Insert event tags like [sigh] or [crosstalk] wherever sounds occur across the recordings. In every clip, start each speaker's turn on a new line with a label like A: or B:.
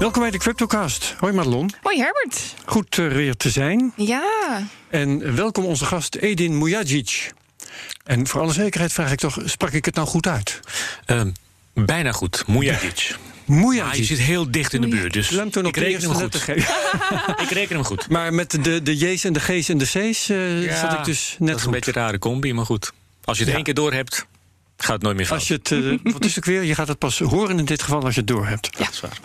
A: Welkom bij de CryptoCast. Hoi Madelon.
B: Hoi Herbert.
A: Goed er weer te zijn.
B: Ja.
A: En welkom onze gast Edin Mujagic. En voor alle zekerheid vraag ik toch, sprak ik het nou goed uit?
C: Ehm, bijna goed. Mujagic.
A: Mujagic.
C: Ah, je zit heel dicht in de buurt, dus ik reken
A: eerste
C: hem goed.
A: geven. [laughs]
C: ik reken hem goed.
A: Maar met de, de J's en de G's en de C's eh, zat ik dus net
C: dat is een beetje een rare combi, maar goed. Als je het
A: Ja.
C: één keer door hebt, gaat het nooit meer fout.
A: Als je het, eh, [laughs] wat is het ook weer? Je gaat het pas horen in dit geval als je het door hebt.
C: Ja, dat is waar.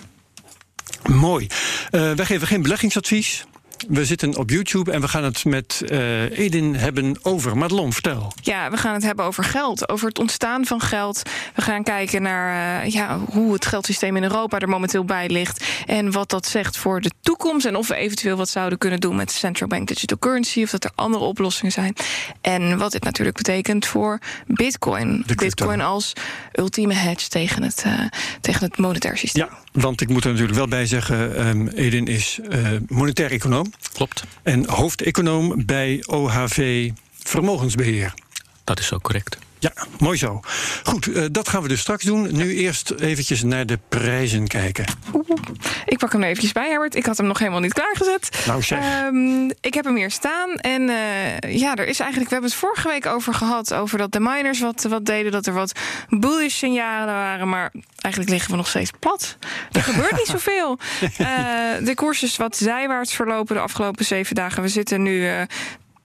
A: Mooi. Eh, wij geven geen beleggingsadvies. We zitten op YouTube en we gaan het met eh, Edin hebben over. Madelon, vertel.
B: Ja, we gaan het hebben over geld, over het ontstaan van geld. We gaan kijken naar eh, ja, hoe het geldsysteem in Europa er momenteel bij ligt. En wat dat zegt voor de toekomst. En of we eventueel wat zouden kunnen doen met central bank digital currency. Of dat er andere oplossingen zijn. En wat dit natuurlijk betekent voor Bitcoin. Bitcoin als ultieme hedge tegen het, tegen het monetair systeem.
A: Ja, want ik moet er natuurlijk wel bij zeggen... ehm, Edin is eh, monetair econoom
C: Klopt.
A: en hoofdeconoom bij OHV Vermogensbeheer.
C: Dat is ook correct.
A: Ja, mooi zo. Goed, eh, dat gaan we dus straks doen. Nu eerst eventjes naar de prijzen kijken.
B: Ik pak hem er eventjes bij, Herbert. Ik had hem nog helemaal niet klaargezet.
A: Nou zeg.
B: Ehm, ik heb hem hier staan. En eh, ja, er is eigenlijk. We hebben het vorige week over gehad. Over dat de miners wat, wat deden. Dat er wat bullish signalen waren. Maar eigenlijk liggen we nog steeds plat. Er [laughs] gebeurt niet zoveel. Eh, de koers is wat zijwaarts verlopen de afgelopen zeven dagen. We zitten nu.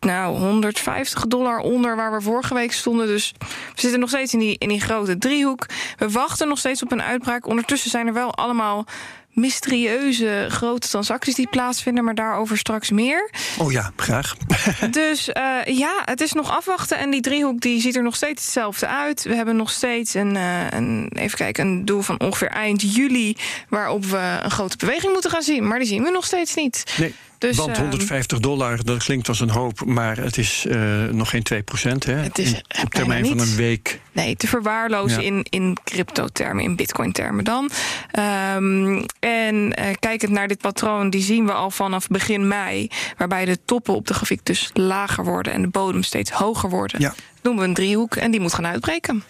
B: Nou, 150 dollar onder waar we vorige week stonden. Dus we zitten nog steeds in die, in die grote driehoek. We wachten nog steeds op een uitbraak. Ondertussen zijn er wel allemaal mysterieuze grote transacties die plaatsvinden, maar daarover straks meer.
A: Oh ja, graag. [laughs]
B: Dus eh, ja, het is nog afwachten. En die driehoek die ziet er nog steeds hetzelfde uit. We hebben nog steeds een, eh, een, even kijken, een doel van ongeveer eind juli... waarop we een grote beweging moeten gaan zien. Maar die zien we nog steeds niet.
A: Nee,
B: Dus,
A: want
B: ehm,
A: 150 dollar, dat klinkt als een hoop... maar het is eh, nog geen 2 procent, hè?
B: Het is
A: In- op termijn van een week.
B: Nee, te verwaarlozen
A: Ja.
B: in, in crypto-termen, in bitcoin-termen dan. Ehm, en eh, kijkend naar dit patroon, die zien we al vanaf begin mei... waarbij de toppen op de grafiek dus lager worden... en de bodem steeds hoger worden.
A: Ja.
B: Dat noemen we een driehoek en die moet gaan uitbreken.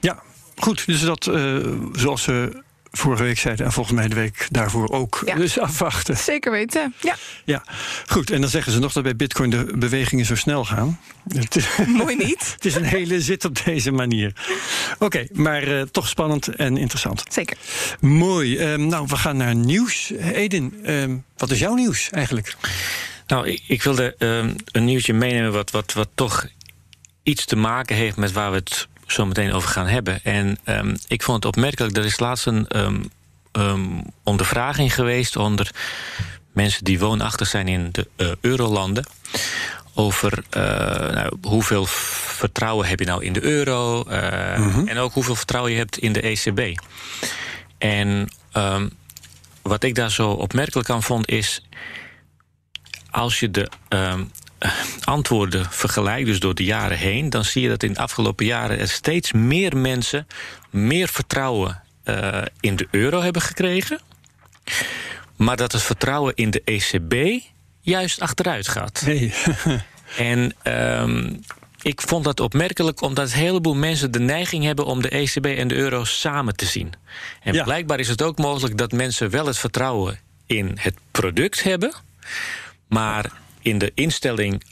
A: Ja, goed. Dus dat, eh, zoals ze vorige week zeiden... en volgens mij de week daarvoor ook,
B: Ja.
A: dus afwachten.
B: Zeker weten, ja.
A: Ja, goed. En dan zeggen ze nog dat bij bitcoin de bewegingen zo snel gaan.
B: Mooi niet. [laughs]
A: het is een hele zit op deze manier. Oké, maar eh, toch spannend en interessant.
B: Zeker.
A: Mooi. Ehm, nou, we gaan naar nieuws. Edin, ehm, wat is jouw nieuws eigenlijk?
C: Nou, ik, ik wilde ehm, een nieuwtje meenemen wat, wat, wat toch iets te maken heeft met waar we het zo meteen over gaan hebben. En ehm, ik vond het opmerkelijk, er is laatst een ehm, ehm, ondervraging geweest onder mensen die woonachtig zijn in de eh, eurolanden. Over eh, nou, hoeveel vertrouwen heb je nou in de euro eh, en ook hoeveel vertrouwen je hebt in de ECB. En wat ik daar zo opmerkelijk aan vond is als je de antwoorden vergelijkt, dus door de jaren heen, dan zie je dat in de afgelopen jaren er steeds meer mensen meer vertrouwen eh, in de euro hebben gekregen. Maar dat het vertrouwen in de ECB juist achteruit gaat. [laughs] En ehm, ik vond dat opmerkelijk omdat een heleboel mensen de neiging hebben om de ECB en de euro samen te zien. En
A: Ja.
C: blijkbaar is het ook mogelijk dat mensen wel het vertrouwen in het product hebben, maar in de instelling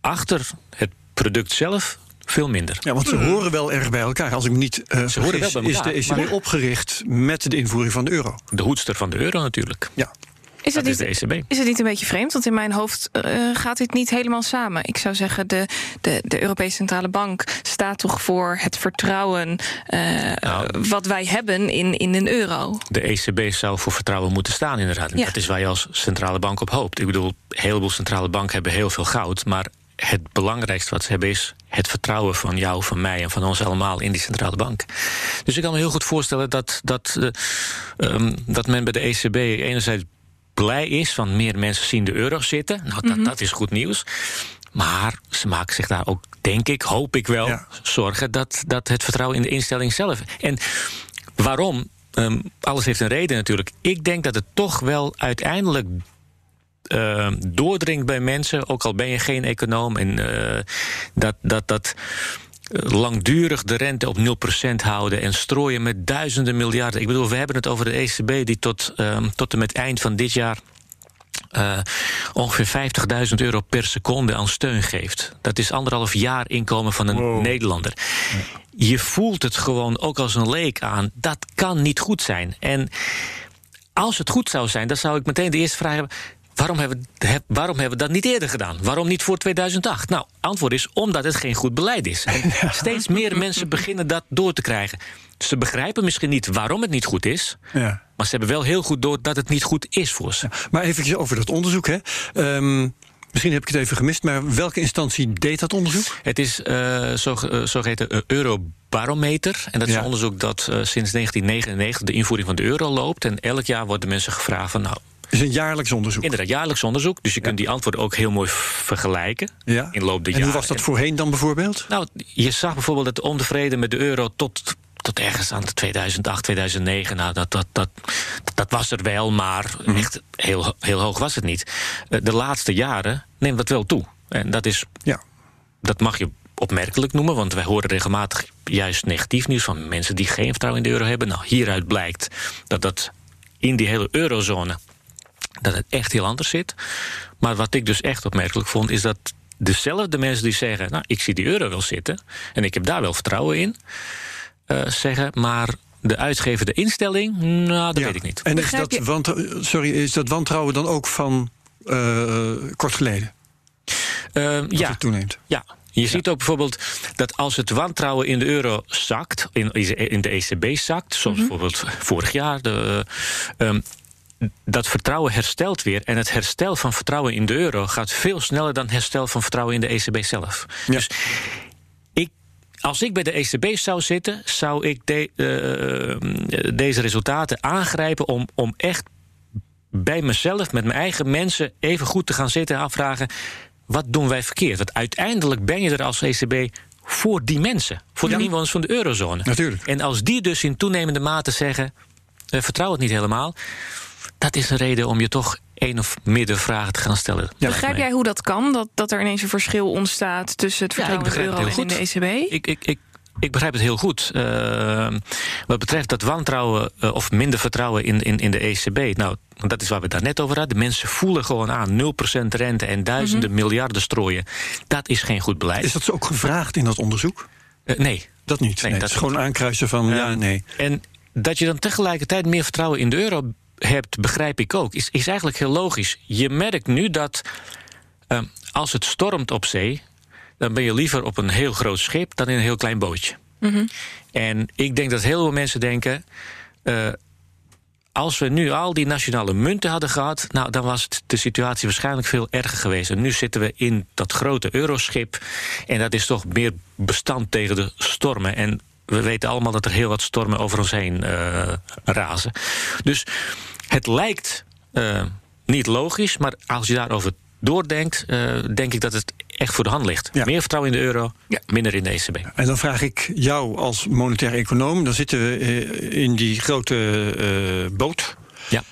C: achter het product zelf veel minder.
A: Ja, want ze horen wel erg bij elkaar. Als ik me niet uh,
C: Ze horen wel bij
A: is
C: elkaar,
A: de ECB
C: maar-
A: opgericht met de invoering van de euro.
C: De hoedster van de euro natuurlijk.
A: Ja.
B: Is het,
C: Dat
B: niet,
C: de ECB.
B: is het niet een beetje vreemd? Want in mijn hoofd eh, gaat dit niet helemaal samen. Ik zou zeggen, de, de, de Europese Centrale Bank staat toch voor het vertrouwen eh,
C: Nou.
B: wat wij hebben in, in een euro.
C: De ECB zou voor vertrouwen moeten staan, inderdaad. En
B: Ja.
C: Dat is waar je als centrale bank op hoopt. Ik bedoel, een heleboel centrale banken hebben heel veel goud. Maar het belangrijkste wat ze hebben is het vertrouwen van jou, van mij en van ons allemaal in die centrale bank. Dus ik kan me heel goed voorstellen dat, dat, eh, ehm, dat men bij de ECB enerzijds blij is, want meer mensen zien de euro zitten. Nou, dat, dat is goed nieuws. Maar ze maken zich daar ook, denk ik, hoop ik wel,
A: Ja.
C: zorgen dat, dat het vertrouwen in de instelling zelf. En waarom? Ehm, alles heeft een reden natuurlijk. Ik denk dat het toch wel uiteindelijk eh, doordringt bij mensen, ook al ben je geen econoom, en eh, dat, dat, dat langdurig de rente op 0% houden en strooien met duizenden miljarden. Ik bedoel, we hebben het over de ECB die tot, um, tot en met eind van dit jaar uh, ongeveer 50.000 euro per seconde aan steun geeft. Dat is anderhalf jaar inkomen van een wow. Nederlander. Je voelt het gewoon ook als een leek aan. Dat kan niet goed zijn. En als het goed zou zijn, dan zou ik meteen de eerste vraag hebben. Waarom hebben, we, waarom hebben we dat niet eerder gedaan? Waarom niet voor 2008? Nou, antwoord is omdat het geen goed beleid is. En [laughs] [laughs] steeds meer mensen beginnen dat door te krijgen. Ze begrijpen misschien niet waarom het niet goed is. Ja. Maar ze hebben wel heel goed door dat het niet goed is voor ze. Ja,
A: maar even over dat onderzoek. Hè. Um, misschien heb ik het even gemist, maar welke instantie deed dat onderzoek?
C: Het is uh, zo, uh, zogeheten uh, Eurobarometer. En dat is ja. een onderzoek dat sinds 1999 de invoering van de euro loopt. En elk jaar worden mensen gevraagd van... nou,
A: is een jaarlijks onderzoek.
C: Inderdaad, jaarlijks onderzoek. Dus je kunt die antwoorden ook heel mooi vergelijken. Ja. In loop der
A: en hoe was dat voorheen dan bijvoorbeeld?
C: Nou, je zag bijvoorbeeld dat de ontevreden met de euro tot tot ergens aan 2008, 2009. Nou, dat, dat, dat, dat was er wel, maar mm. echt heel, heel hoog was het niet. Eh, de laatste jaren neemt dat wel toe. En dat is. Ja. Dat mag je opmerkelijk noemen, want wij horen regelmatig juist negatief nieuws van mensen die geen vertrouwen in de euro hebben. Nou, hieruit blijkt dat dat in die hele eurozone dat het echt heel anders zit. Maar wat ik dus echt opmerkelijk vond, is dat dezelfde mensen die zeggen: Nou, ik zie die euro wel zitten en ik heb daar wel vertrouwen in, uh, zeggen, maar de uitgevende instelling, nou, dat ja. weet ik niet.
A: En is dat, want, sorry, is dat wantrouwen dan ook van uh, kort geleden?
C: Uh, ja.
A: Het toeneemt.
C: Ja. Je ja. ziet ook bijvoorbeeld dat als het wantrouwen in de euro zakt, in, in de ECB zakt, zoals mm -hmm. bijvoorbeeld vorig jaar, de, um, dat vertrouwen herstelt weer. En het herstel van vertrouwen in de euro gaat veel sneller dan herstel van vertrouwen in de ECB zelf. Ja. Dus ik, als ik bij de ECB zou zitten, zou ik de, uh, deze resultaten aangrijpen om, om echt bij mezelf, met mijn eigen mensen, even goed te gaan zitten en afvragen. Wat doen wij verkeerd? Want uiteindelijk ben je er als ECB voor die mensen, voor de inwoners van de eurozone.
A: Natuurlijk.
C: En als die dus in toenemende mate zeggen: uh, vertrouw het niet helemaal dat is een reden om je toch één of meerdere vragen te gaan stellen.
B: Ja, Begrijp jij hoe dat kan? Dat, dat er ineens een verschil ontstaat tussen het vertrouwen ja, in de euro en de ECB?
C: Ik, ik, ik, ik begrijp het heel goed. Uh, wat betreft dat wantrouwen uh, of minder vertrouwen in, in, in de ECB. Nou, dat is waar we het daar net over hadden. De mensen voelen gewoon aan 0% rente en duizenden mm -hmm. miljarden strooien. Dat is geen goed beleid.
A: Is dat ook gevraagd in dat onderzoek?
C: Uh, nee.
A: Dat niet. Nee, nee dat is gewoon aankruisen van ja, nee.
C: En dat je dan tegelijkertijd meer vertrouwen in de euro hebt, begrijp ik ook, is, is eigenlijk heel logisch. Je merkt nu dat uh, als het stormt op zee, dan ben je liever op een heel groot schip dan in een heel klein bootje. Mm -hmm. En ik denk dat heel veel mensen denken. Uh, als we nu al die nationale munten hadden gehad, nou, dan was het de situatie waarschijnlijk veel erger geweest. En nu zitten we in dat grote euroschip. En dat is toch meer bestand tegen de stormen. En we weten allemaal dat er heel wat stormen over ons heen uh, razen. Dus het lijkt uh, niet logisch, maar als je daarover doordenkt, uh, denk ik dat het echt voor de hand ligt. Ja. Meer vertrouwen in de euro, ja. minder in de ECB.
A: En dan vraag ik jou als monetair econoom, dan zitten we in die grote boot.
C: Ja.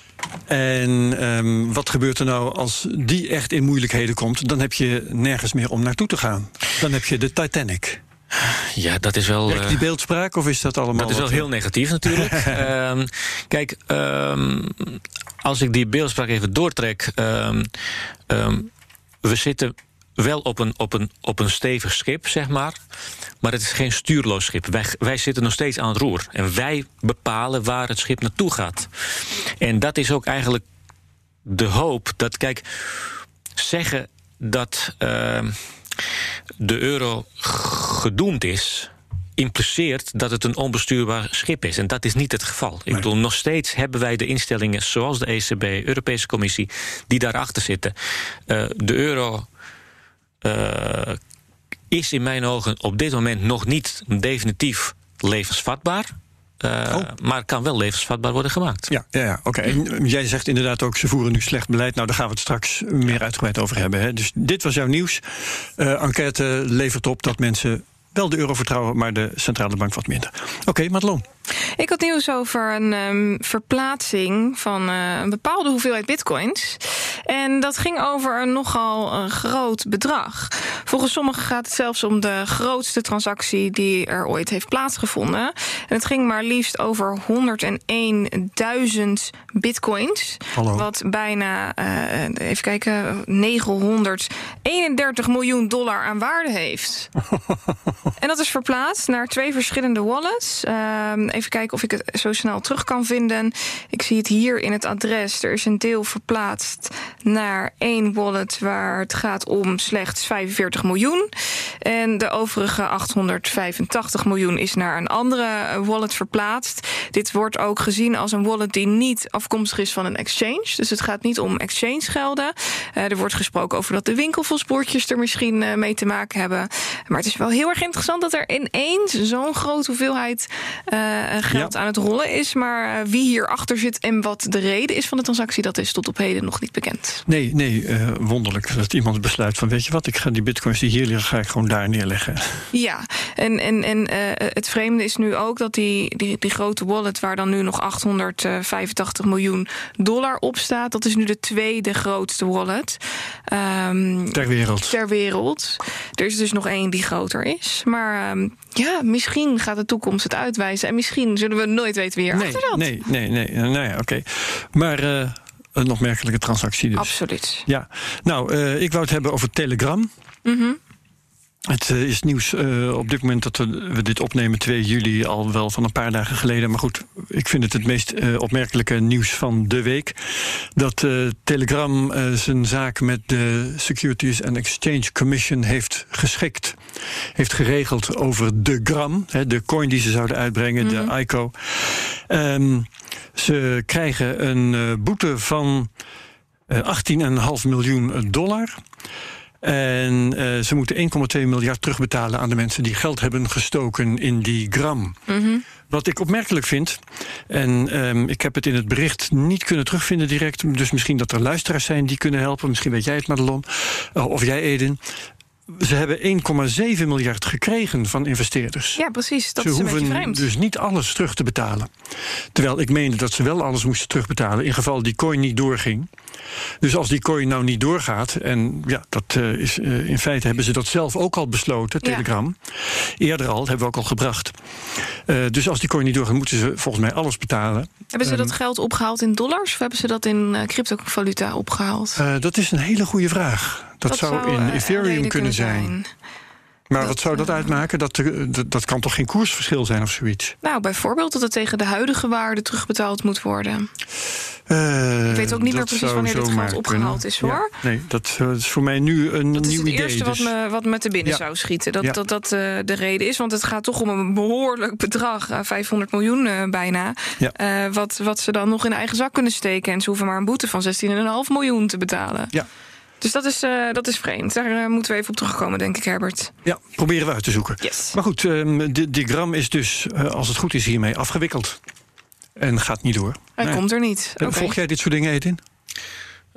A: En um, wat gebeurt er nou als die echt in moeilijkheden komt? Dan heb je nergens meer om naartoe te gaan. Dan heb je de Titanic.
C: Ja, dat is wel.
A: Werkt die beeldspraak of is dat allemaal?
C: Dat is wel heel negatief natuurlijk. um, [laughs] kijk, um, als ik die beeldspraak even doortrek. Um, we zitten wel op een, op, een, op een stevig schip, zeg maar. Maar het is geen stuurloos schip. Wij, wij zitten nog steeds aan het roer. En wij bepalen waar het schip naartoe gaat. En dat is ook eigenlijk de hoop dat, kijk, zeggen dat. Uh, de euro gedoemd is impliceert dat het een onbestuurbaar schip is. En dat is niet het geval. Ik bedoel, nog steeds hebben wij de instellingen zoals de ECB, Europese Commissie, die daarachter zitten. Uh, de euro uh, is in mijn ogen op dit moment nog niet definitief levensvatbaar. Uh, oh. Maar kan wel levensvatbaar worden gemaakt.
A: Ja, ja, ja oké. Okay. Jij zegt inderdaad ook, ze voeren nu slecht beleid. Nou, daar gaan we het straks meer uitgebreid over hebben. Hè. Dus dit was jouw nieuws. Uh, enquête levert op dat mensen wel de euro vertrouwen, maar de centrale bank wat minder. Oké, okay, Madelon.
B: Ik had nieuws over een um, verplaatsing van uh, een bepaalde hoeveelheid bitcoins. En dat ging over een nogal een groot bedrag. Volgens sommigen gaat het zelfs om de grootste transactie die er ooit heeft plaatsgevonden. En het ging maar liefst over 101.000 bitcoins.
A: Hallo.
B: Wat bijna, uh, even kijken, 931 miljoen dollar aan waarde heeft. [laughs] en dat is verplaatst naar twee verschillende wallets. Uh, even kijken of ik het zo snel terug kan vinden. Ik zie het hier in het adres. Er is een deel verplaatst naar één wallet waar het gaat om slechts 45 miljoen. En de overige 885 miljoen is naar een andere wallet verplaatst. Dit wordt ook gezien als een wallet die niet afkomstig is van een exchange. Dus het gaat niet om exchange gelden. Uh, er wordt gesproken over dat de winkelvosbordjes er misschien uh, mee te maken hebben. Maar het is wel heel erg interessant dat er ineens zo'n grote hoeveelheid uh, geld ja. aan het rollen is. Maar wie hierachter zit en wat de reden is van de transactie, dat is tot op heden nog niet bekend.
A: Nee, nee, wonderlijk dat iemand besluit van weet je wat, ik ga die bitcoins die hier liggen, ga ik gewoon daar neerleggen.
B: Ja, en, en, en het vreemde is nu ook dat die, die, die grote wallet waar dan nu nog 885 miljoen dollar op staat, dat is nu de tweede grootste wallet.
A: Um, ter wereld.
B: Ter wereld. Er is dus nog één die groter is. Maar um, ja, misschien gaat de toekomst het uitwijzen. En misschien zullen we nooit weten wie
A: nee,
B: achter zat.
A: Nee, nee, nee. Nou ja, oké. Okay. Maar uh, een opmerkelijke transactie dus.
B: Absoluut.
A: Ja. Nou, uh, ik wou het hebben over Telegram.
B: Mm -hmm.
A: Het uh, is nieuws uh, op dit moment dat we, we, dit opnemen 2 juli al wel van een paar dagen geleden. Maar goed, ik vind het het meest uh, opmerkelijke nieuws van de week. Dat Telegram zijn zaak met de Securities and Exchange Commission heeft geschikt. Heeft geregeld over de gram, hè, de coin die ze zouden uitbrengen, mm -hmm. de ICO. Um, ze krijgen een boete van 18,5 miljoen dollar. En uh, ze moeten 1,2 miljard terugbetalen aan de mensen die geld hebben gestoken in die gram.
B: Mm -hmm.
A: Wat ik opmerkelijk vind, en um, ik heb het in het bericht niet kunnen terugvinden direct, dus misschien dat er luisteraars zijn die kunnen helpen. Misschien weet jij het, Madelon, uh, of jij, Eden. Ze hebben 1,7 miljard gekregen van investeerders.
B: Ja, precies. Dat
A: ze
B: is een
A: hoeven
B: beetje vreemd.
A: dus niet alles terug te betalen. Terwijl ik meende dat ze wel alles moesten terugbetalen in geval die coin niet doorging. Dus als die coin nou niet doorgaat, en ja, dat uh, is uh, in feite hebben ze dat zelf ook al besloten, Telegram. Ja. Eerder al, hebben we ook al gebracht. Uh, dus als die coin niet doorgaat, moeten ze volgens mij alles betalen.
B: Hebben ze dat geld opgehaald in dollars of hebben ze dat in cryptovaluta opgehaald?
A: dat is een hele goede vraag. Dat, dat zou, in Ethereum kunnen zijn. zijn. Maar dat, wat zou dat uitmaken? Dat, dat, dat kan toch geen koersverschil zijn of zoiets?
B: Nou, bijvoorbeeld dat het tegen de huidige waarde terugbetaald moet worden.
A: Uh,
B: ik weet ook niet meer precies wanneer dit geld opgehaald is, hoor.
A: Ja, nee, dat, uh, is voor mij nu een
B: dat
A: nieuw idee.
B: Dat is het eerste
A: dus.
B: wat, me, wat me te binnen ja. zou schieten. Dat
A: ja.
B: dat, dat uh, de reden is. Want het gaat toch om een behoorlijk bedrag. 500 miljoen bijna. Wat, wat ze dan nog in eigen zak kunnen steken. En ze hoeven maar een boete van 16,5 miljoen te betalen.
A: Ja.
B: Dus dat is, uh, dat is vreemd. Daar uh, moeten we even op terugkomen, denk ik, Herbert.
A: Ja, proberen we uit te zoeken.
B: Yes.
A: Maar goed, um, die, die gram is dus, uh, als het goed is, hiermee afgewikkeld. En gaat niet door.
B: Hij nee. komt er niet.
A: Okay. Volg jij dit soort dingen, Edin?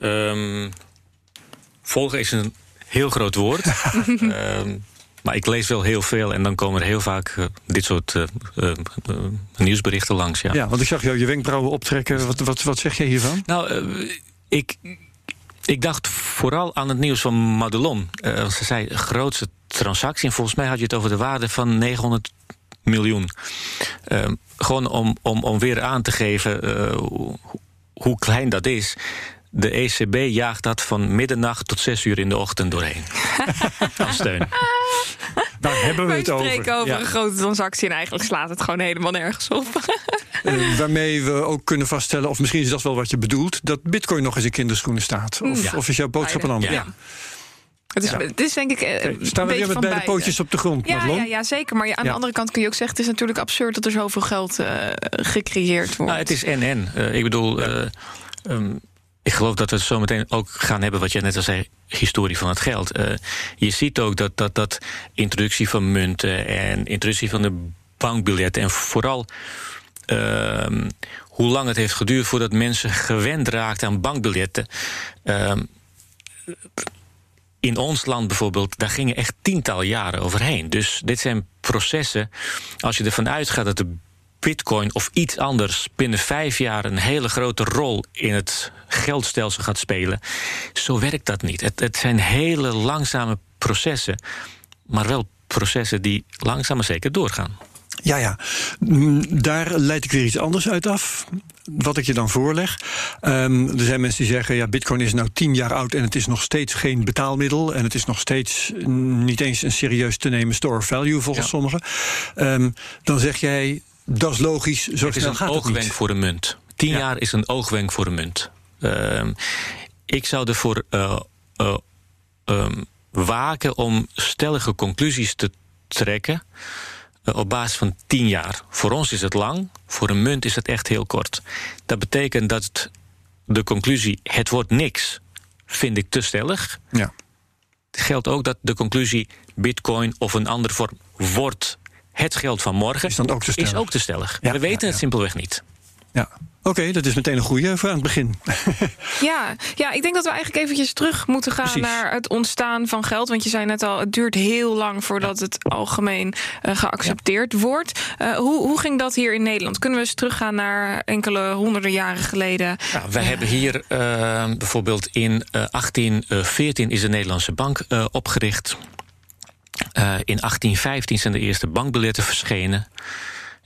C: Um, volgen is een heel groot woord. um, [laughs] maar ik lees wel heel veel en dan komen er heel vaak uh, dit soort uh, uh, nieuwsberichten langs. Ja.
A: ja, want ik zag jou je wenkbrauwen optrekken. Wat, wat, wat zeg jij hiervan?
C: Nou, ik ik dacht vooral aan het nieuws van Madelon. Uh, ze zei grootste transactie. En volgens mij had je het over de waarde van 900 miljoen. Uh, gewoon om, om, om weer aan te geven hoe, hoe klein dat is. De ECB jaagt dat van middernacht tot zes uur in de ochtend doorheen. [laughs] Als steun.
A: Daar hebben we
B: Wij
A: het over.
B: spreken over
A: Ja.
B: een grote transactie en eigenlijk slaat het gewoon helemaal nergens op.
A: Uh, [laughs] waarmee we ook kunnen vaststellen, of misschien is dat wel wat je bedoelt, dat Bitcoin nog eens in kinderschoenen staat. Of,
B: Ja.
A: of is jouw boodschap een andere?
B: Ja. Het is,
A: Ja.
B: het is denk ik. eh,
A: Staan we weer met beide
B: beide.
A: pootjes op de grond,
B: Ja, ja, ja, zeker. Maar ja, aan
A: Ja.
B: de andere kant kun je ook zeggen... het is natuurlijk absurd dat er zoveel geld eh, gecreëerd wordt.
C: Nou, het is en-en. Uh, ik bedoel, uh, um, ik geloof dat we het zo meteen ook gaan hebben... wat jij net al zei, historie van het geld. Uh, je ziet ook dat, dat, dat introductie van munten... en introductie van de bankbiljetten... en vooral uh, hoe lang het heeft geduurd... voordat mensen gewend raakten aan bankbiljetten... Uh, in ons land bijvoorbeeld, daar gingen echt tientallen jaren overheen. Dus dit zijn processen. Als je ervan uitgaat dat de bitcoin of iets anders binnen vijf jaar een hele grote rol in het geldstelsel gaat spelen. Zo werkt dat niet. Het, het zijn hele langzame processen, maar wel processen die langzaam maar zeker doorgaan.
A: Ja, ja. Mm, Daar leid ik weer iets anders uit af. Wat ik je dan voorleg. Ehm, er zijn mensen die zeggen: ja, Bitcoin is nou tien jaar oud en het is nog steeds geen betaalmiddel. En het is nog steeds niet eens een serieus te nemen store of value volgens
C: Ja.
A: sommigen. Ehm, dan zeg jij: dat is logisch, zo
C: Het is een
A: gaat
C: oogwenk
A: niet.
C: voor een munt. Tien
A: Ja.
C: jaar is een oogwenk voor een munt. Ehm, ik zou ervoor eh, eh, ehm, waken om stellige conclusies te trekken eh, op basis van tien jaar. Voor ons is het lang, voor een munt is het echt heel kort. Dat betekent dat de conclusie het wordt niks, vind ik te stellig.
A: Ja.
C: Het geldt ook dat de conclusie bitcoin of een andere vorm wordt het geld van morgen
A: Is dan ook te stellig.
C: is ook te stellig.
A: Ja,
C: We weten
A: ja,
C: het
A: ja.
C: simpelweg niet.
A: ja. Oké, dat is meteen een goede voor aan het begin. [laughs]
B: Ja, ja, ik denk dat we eigenlijk eventjes terug moeten gaan
A: Precies.
B: naar het ontstaan van geld. Want je zei net al, het duurt heel lang voordat het algemeen eh, geaccepteerd wordt. Eh, hoe, hoe ging dat hier in Nederland? Kunnen we eens teruggaan naar enkele honderden jaren geleden?
C: Nou, wij hebben hier eh, bijvoorbeeld in eh, 1814 is de Nederlandse bank eh, opgericht. Eh, in 1815 zijn de eerste bankbiljetten verschenen.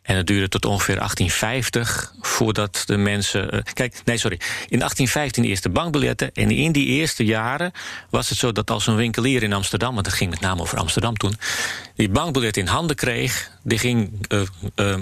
C: En het duurde tot ongeveer 1850 voordat de mensen. eh, kijk, nee, sorry. In 1815 de eerste bankbiljetten. En in die eerste jaren was het zo dat als een winkelier in Amsterdam, want het ging met name over Amsterdam toen, die bankbiljet in handen kreeg, die ging. eh,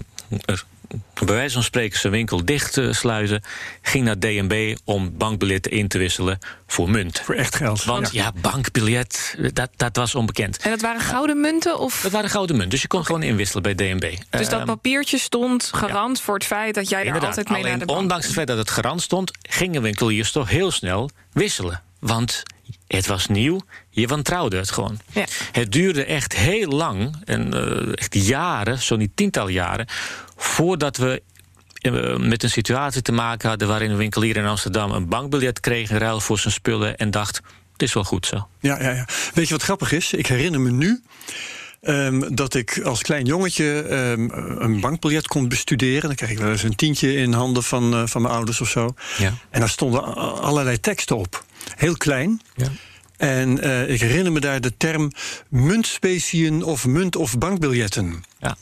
C: bij wijze van spreken zijn winkel dicht eh, sluiten, ging naar DNB om bankbiljetten in te wisselen voor munt.
A: voor echt geld.
C: Want ja, bankbiljet, dat, dat was onbekend.
B: En dat waren gouden munten? Of?
C: Dat waren gouden munt, dus je kon gewoon inwisselen bij DNB.
B: Dus dat
C: Ehm,
B: papiertje stond garant voor het feit dat jij daar
C: Inderdaad.
B: altijd mee
C: Alleen
B: naar de bank
C: ondanks het feit dat het garant stond, gingen winkeliers toch heel snel wisselen. Want het was nieuw, je wantrouwde het gewoon.
B: Ja.
C: Het duurde echt heel lang, en eh, echt jaren, zo niet tientallen jaren, voordat we eh, met een situatie te maken hadden waarin een winkelier in Amsterdam een bankbiljet kreeg in ruil voor zijn spullen en dacht: het is wel goed zo.
A: Ja, ja, ja. Weet je wat grappig is? Ik herinner me nu ehm, dat ik als klein jongetje ehm, een bankbiljet kon bestuderen. Dan kreeg ik wel eens een tientje in handen van, eh, van mijn ouders of zo.
C: Ja.
A: En daar stonden allerlei teksten op. Heel klein.
C: Ja.
A: En eh, ik herinner me daar de term muntspeciën of munt- of bankbiljetten.
C: Ja.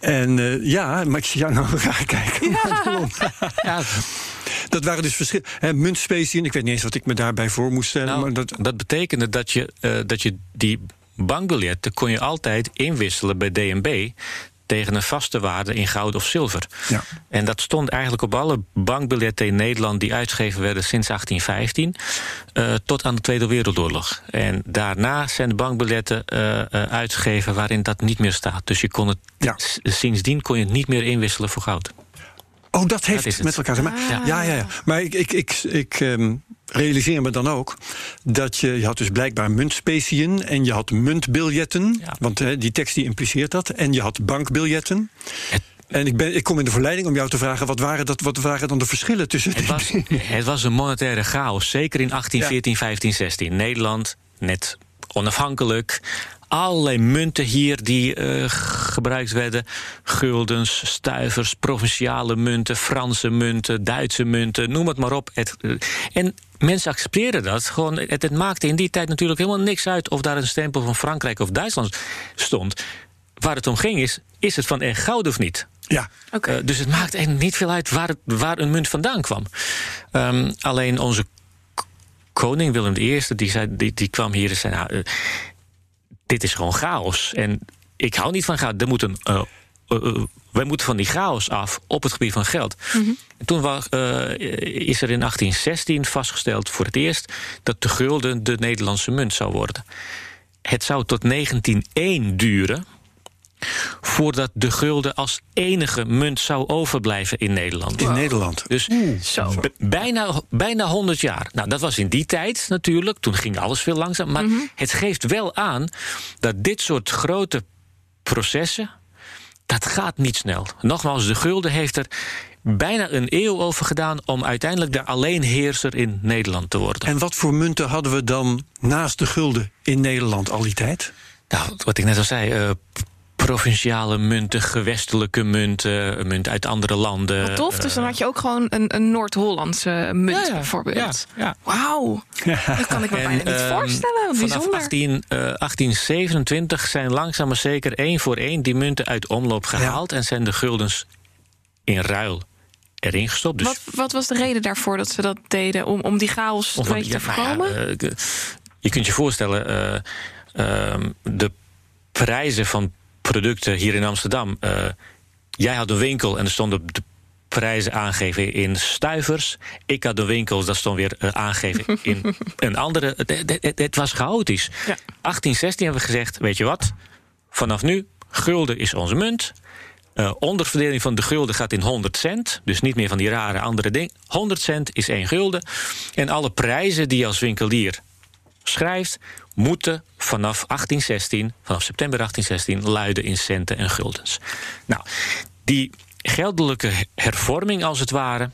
A: En eh, ja, maar ik zie jou nou [laughs] raar kijken.
C: Ja,
A: Dat waren dus verschillende muntspeciën. Ik weet niet eens wat ik me daarbij voor moest stellen.
C: Nou,
A: maar dat,
C: dat... betekende dat je, eh, dat je die bankbiljetten kon je altijd inwisselen bij DNB tegen een vaste waarde in goud of zilver.
A: Ja.
C: En dat stond eigenlijk op alle bankbiljetten in Nederland die uitgegeven werden sinds 1815 eh, tot aan de Tweede Wereldoorlog. En daarna zijn de bankbiljetten eh, eh, uitgegeven waarin dat niet meer staat. Dus je kon het,
A: Ja.
C: sindsdien kon je het niet meer inwisselen voor goud.
A: Oh, dat heeft
C: het.
A: met elkaar te maken.
B: Ah.
A: Ja, ja, ja. Maar ik, ik, ik, ik ehm, realiseer me dan ook dat je, je had dus blijkbaar muntspeciën en je had muntbiljetten.
C: Ja.
A: Want hè, die tekst die impliceert dat. En je had bankbiljetten.
C: Het-
A: En ik, ben, ik kom in de verleiding om jou te vragen: wat waren, dat, wat waren dan de verschillen tussen
C: Het was, [laughs] het was een monetaire chaos, zeker in 1814, 15, 16. Nederland, net onafhankelijk. Allerlei munten hier die eh, gebruikt werden. Guldens, stuivers, provinciale munten, Franse munten, Duitse munten, noem het maar op. Het, eh, en mensen accepteerden dat. Gewoon, het, het maakte in die tijd natuurlijk helemaal niks uit of daar een stempel van Frankrijk of Duitsland stond. Waar het om ging is, is het van echt goud of niet?
A: Ja,
B: Oké.
C: Eh, dus het maakt eigenlijk niet veel uit waar, het- waar een munt vandaan kwam. Ehm, alleen onze koning Willem I, die, zei, die, die kwam hier en zei... Nou, dit is gewoon chaos. En ik hou niet van chaos. Er moet een, eh, eh, eh, wij moeten van die chaos af op het gebied van geld. En toen wa- eh, is er in 1816 vastgesteld voor het eerst... dat de gulden de Nederlandse munt zou worden. Het zou tot 1901 duren voordat de gulden als enige munt zou overblijven in Nederland.
A: in Nederland.
C: Dus
B: Zo.
C: bijna, bijna 100 jaar. Nou, dat was in die tijd natuurlijk. Toen ging alles veel langzaam. Maar het geeft wel aan dat dit soort grote processen. dat gaat niet snel. Nogmaals, de gulden heeft er bijna een eeuw over gedaan. om uiteindelijk de alleenheerser in Nederland te worden.
A: En wat voor munten hadden we dan naast de gulden in Nederland al die tijd?
C: Nou, wat ik net al zei. eh, provinciale munten, gewestelijke munten, munten uit andere landen.
B: Wat tof, dus dan had je ook gewoon een, een Noord-Hollandse munt
C: Ja, ja.
B: bijvoorbeeld.
C: Ja, ja.
B: Wauw, dat kan ik me bijna niet
C: ehm,
B: voorstellen.
C: Vanaf
B: Bijzonder.
C: 18, eh, 1827 zijn langzaam maar zeker één voor één die munten uit omloop gehaald en zijn de guldens in ruil erin gestopt. Dus
B: Wat, wat was de reden daarvoor dat ze dat deden? Om, om die chaos een
C: Of-
B: beetje te
C: nou ja,
B: voorkomen?
C: eh, je kunt je voorstellen, eh, ehm, de prijzen van producten hier in Amsterdam. eh, jij had een winkel en er stonden de prijzen aangegeven in stuivers. Ik had een winkel, dat stond weer eh, aangegeven [laughs] in een andere. Het, het- het- het was chaotisch.
B: Ja.
C: 1816 hebben we gezegd, weet je wat? Vanaf nu, gulden is onze munt. Eh, onderverdeling van de gulden gaat in 100 cent. Dus niet meer van die rare andere dingen. 100 cent is 1 gulden. En alle prijzen die je als winkelier schrijft, moeten vanaf 1816, vanaf september 1816, luiden in centen en guldens. Nou, die geldelijke hervorming, als het ware,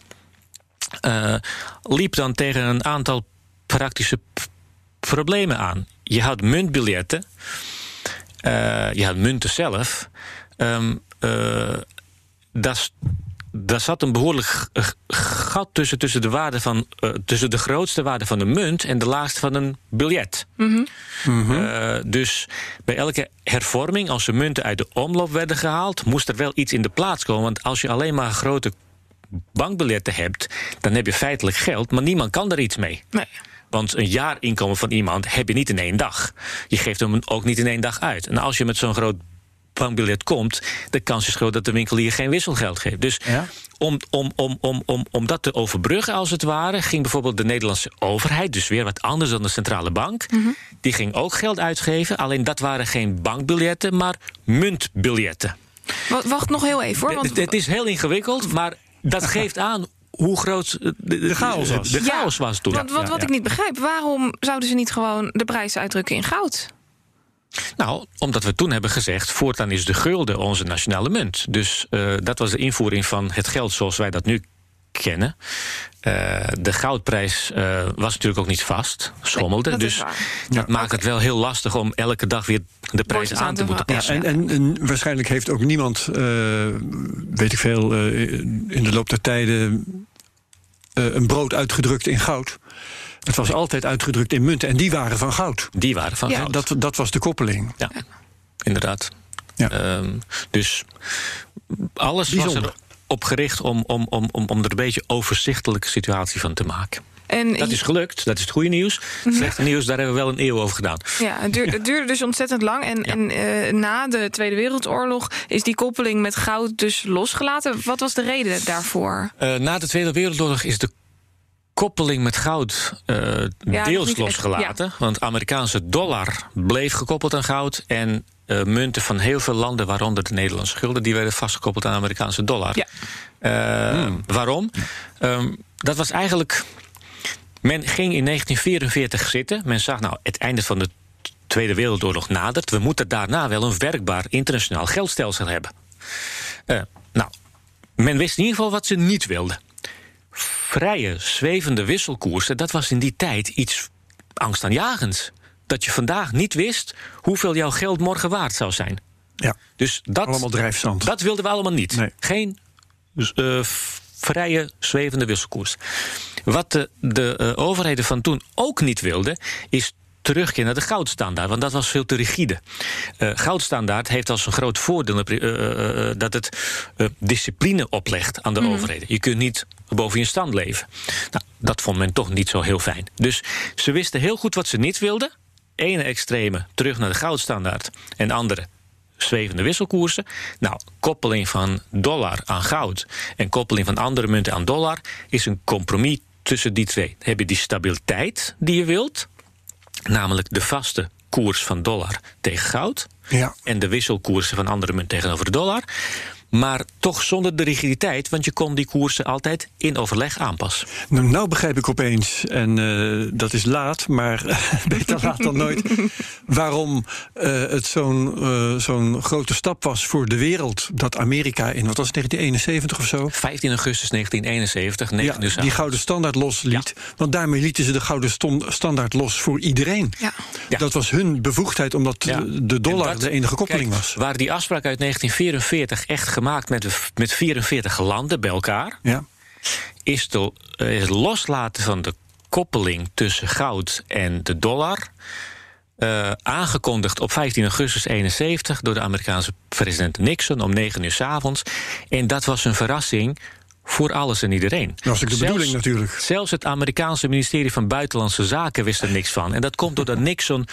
C: eh, liep dan tegen een aantal praktische problemen aan. Je had muntbiljetten, eh, je had munten zelf. Ehm, eh, dat daar zat een behoorlijk gat tussen, tussen, de waarde van, eh, tussen de grootste waarde van een munt en de laagste van een biljet. Eh, dus bij elke hervorming, als de munten uit de omloop werden gehaald, moest er wel iets in de plaats komen. Want als je alleen maar grote bankbiljetten hebt, dan heb je feitelijk geld, maar niemand kan er iets mee.
B: Nee.
C: Want een jaarinkomen van iemand heb je niet in één dag. Je geeft hem ook niet in één dag uit. En als je met zo'n groot bankbiljet komt, de kans is groot dat de winkelier geen wisselgeld geeft. Dus
A: Ja.
C: om, om, om, om, om, om dat te overbruggen, als het ware, ging bijvoorbeeld de Nederlandse overheid, dus weer wat anders dan de centrale bank, die ging ook geld uitgeven. Alleen dat waren geen bankbiljetten, maar muntbiljetten.
B: Wa- Wacht nog heel even hoor. Want,
C: Het, het is heel ingewikkeld, maar dat geeft aan hoe groot eh, de,
A: De chaos was.
C: De
B: Ja,
C: chaos was toen.
B: want, want
A: Ja,
B: wat
A: ja.
B: ik niet begrijp, waarom zouden ze niet gewoon de prijs uitdrukken in goud?
C: Nou, omdat we toen hebben gezegd... voortaan is de gulden onze nationale munt. Dus eh, dat was de invoering van het geld zoals wij dat nu kennen. Eh, de goudprijs eh, was natuurlijk ook niet vast, schommelde.
B: dat is
C: dus
B: waar.
C: dat maakt het wel heel lastig om elke dag weer de prijzen
B: Bordjes
C: aan
B: aan
C: te
B: te
C: moeten passen.
A: En, en, en waarschijnlijk heeft ook niemand, eh, weet ik veel, eh, in de loop der tijden eh, een brood uitgedrukt in goud. Het was altijd uitgedrukt in munten en die waren van goud.
C: Die waren van
B: Ja,
C: goud.
A: Dat, dat was de koppeling.
C: Ja, inderdaad.
A: Ja.
C: Ehm, dus alles
A: Bijzonder.
C: was erop gericht om, om, om, om, om er een beetje overzichtelijke situatie van te maken.
B: En
C: Dat is gelukt, dat is het goede nieuws. Het slechte nieuws, daar hebben we wel een eeuw over gedaan.
B: Ja, het duurde, het duurde dus ontzettend lang. En, en eh, na de Tweede Wereldoorlog is die koppeling met goud dus losgelaten. Wat was de reden daarvoor?
C: Eh, na de Tweede Wereldoorlog is de koppeling met goud eh, deels
B: niet echt,
C: losgelaten. Want Amerikaanse dollar bleef gekoppeld aan goud. En eh, munten van heel veel landen, waaronder de Nederlandse gulden, die werden vastgekoppeld aan Amerikaanse dollar.
B: Ja.
C: Eh, Waarom? Ehm, dat was eigenlijk. Men ging in 1944 zitten. Men zag, nou, het einde van de Tweede Wereldoorlog nadert. We moeten daarna wel een werkbaar internationaal geldstelsel hebben. Nou, men wist in ieder geval wat ze niet wilden. Vrije, zwevende wisselkoersen, dat was in die tijd iets angstaanjagends. Dat je vandaag niet wist hoeveel jouw geld morgen waard zou zijn.
A: Ja,
C: Dus dat,
A: allemaal drijfzand.
C: dat wilden we allemaal niet.
A: Nee.
C: Geen eh, vrije, zwevende wisselkoers. Wat de, de eh, overheden van toen ook niet wilden, is terugkeer naar de goudstandaard, want dat was veel te rigide. Eh, goudstandaard heeft als een groot voordeel eh, eh, eh, dat het discipline oplegt aan de overheden. Je kunt niet boven je stand leven. Nou, dat vond men toch niet zo heel fijn. Dus ze wisten heel goed wat ze niet wilden. Ene extreme terug naar de goudstandaard en andere zwevende wisselkoersen. Nou, koppeling van dollar aan goud en koppeling van andere munten aan dollar is een compromis tussen die twee. Heb je die stabiliteit die je wilt, namelijk de vaste koers van dollar tegen goud
A: Ja.
C: en de wisselkoersen van andere munten tegenover de dollar. Maar toch zonder de rigiditeit, want je kon die koersen altijd in overleg aanpassen.
A: Nou, nou begrijp ik opeens, en uh, dat is laat, maar [laughs] beter laat dan nooit, waarom uh, het zo'n uh, zo'n grote stap was voor de wereld dat Amerika in, wat was het, 1971 of zo?
C: 15 augustus 1971, 9
A: ja, die gouden standaard losliet. Ja. Want daarmee lieten ze de gouden standaard los voor iedereen. Ja. ja. Dat was hun bevoegdheid, omdat de dollar dat, de enige koppeling
C: kijk,
A: was.
C: Waar die afspraak uit 1944 echt gemaakt met, met 44 landen bij elkaar, ja. is, de, is het loslaten van de koppeling tussen goud en de dollar. Uh, aangekondigd op 15 augustus 71 door de Amerikaanse president Nixon om 9 uur s avonds. En dat was een verrassing voor alles en iedereen.
A: Dat was ook de zelfs, bedoeling natuurlijk.
C: Zelfs het Amerikaanse ministerie van Buitenlandse Zaken wist er niks van. En dat komt doordat Nixon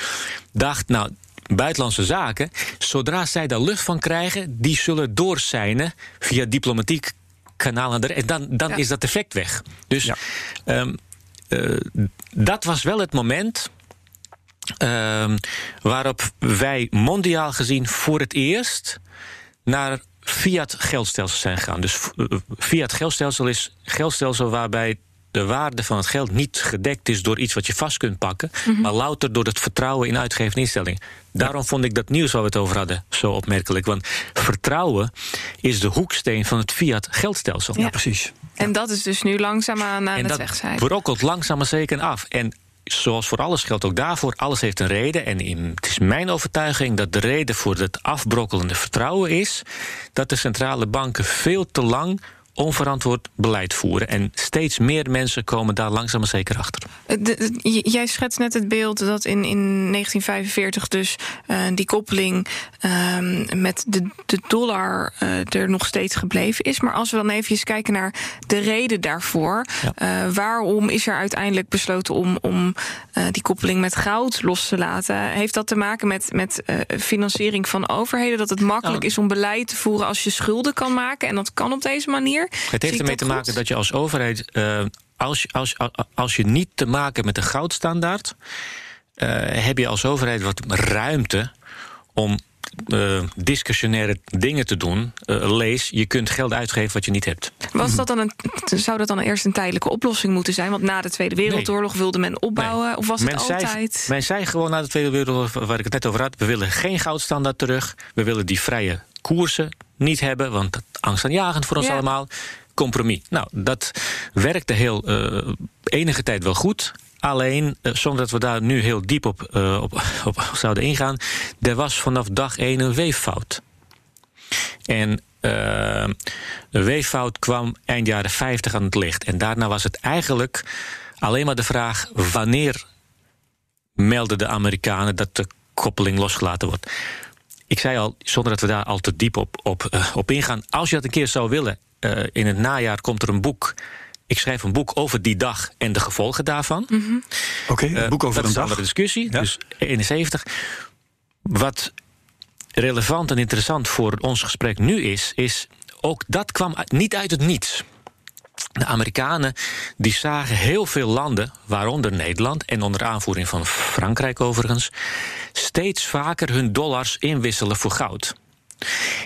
C: dacht, nou, Buitenlandse Zaken, zodra zij daar lucht van krijgen, die zullen doorzijnen via diplomatiek kanaal. En dan, dan ja. is dat effect weg. Dus ja. um, uh, dat was wel het moment uh, waarop wij mondiaal gezien voor het eerst naar fiat geldstelsel zijn gegaan. Dus fiat geldstelsel is geldstelsel waarbij de waarde van het geld niet gedekt is door iets wat je vast kunt pakken, mm -hmm. maar louter door het vertrouwen in uitgevende instellingen. Daarom vond ik dat nieuws waar we het over hadden zo opmerkelijk. Want vertrouwen is de hoeksteen van het fiat geldstelsel.
A: Ja, precies.
B: En dat is dus nu langzaamaan aan
C: en
B: het wegzijden.
C: brokkelt langzaam maar zeker af. En zoals voor alles geldt ook daarvoor, alles heeft een reden. En het is mijn overtuiging dat de reden voor het afbrokkelende vertrouwen is dat de centrale banken veel te lang onverantwoord beleid voeren. En steeds meer mensen komen daar langzaam maar zeker achter.
B: De, de, jij schetst net het beeld dat in, in 1945 dus uh, die koppeling uh, met de, de dollar uh, er nog steeds gebleven is. Maar als we dan even kijken naar de reden daarvoor. Ja. waarom is er uiteindelijk besloten om, om die koppeling met goud los te laten? Heeft dat te maken met, met financiering van overheden? Dat het makkelijk nou, is om beleid te voeren als je schulden kan maken? En dat kan op deze manier?
C: Het heeft ermee te maken dat je als overheid, uh, als, als, als je niet te maken met de goudstandaard, uh, heb je als overheid wat ruimte om uh, discussionaire dingen te doen. Uh, lees, je kunt geld uitgeven wat je niet hebt.
B: Was dat dan een, zou dat dan eerst een tijdelijke oplossing moeten zijn? Want na de Tweede Wereldoorlog nee. wilde men opbouwen? Nee. Of was men het
C: zei,
B: altijd...
C: Men zei gewoon na de Tweede Wereldoorlog, waar ik het net over had... we willen geen goudstandaard terug. We willen die vrije koersen niet hebben, want dat angstaanjagend voor ons ja. allemaal. Compromis. Nou, dat werkte heel uh, enige tijd wel goed. Alleen, uh, zonder dat we daar nu heel diep op, uh, op, [laughs] op, zouden ingaan, er was vanaf dag één een weeffout. En de weeffout kwam eind jaren 50 aan het licht. En daarna was het eigenlijk alleen maar de vraag: wanneer melden de Amerikanen dat de koppeling losgelaten wordt? Ik zei al, zonder dat we daar al te diep op, op, uh, op ingaan. Als je dat een keer zou willen, uh, in het najaar komt er een boek. Ik schrijf een boek over die dag en de gevolgen daarvan.
A: Mm -hmm. Oké, okay, een boek over
C: uh,
A: een
C: dag.
A: Dat
C: is een discussie, ja. dus 71. Wat relevant en interessant voor ons gesprek nu is, is ook dat kwam niet uit het niets. De Amerikanen die zagen heel veel landen, waaronder Nederland en onder aanvoering van Frankrijk overigens, steeds vaker hun dollars inwisselen voor goud.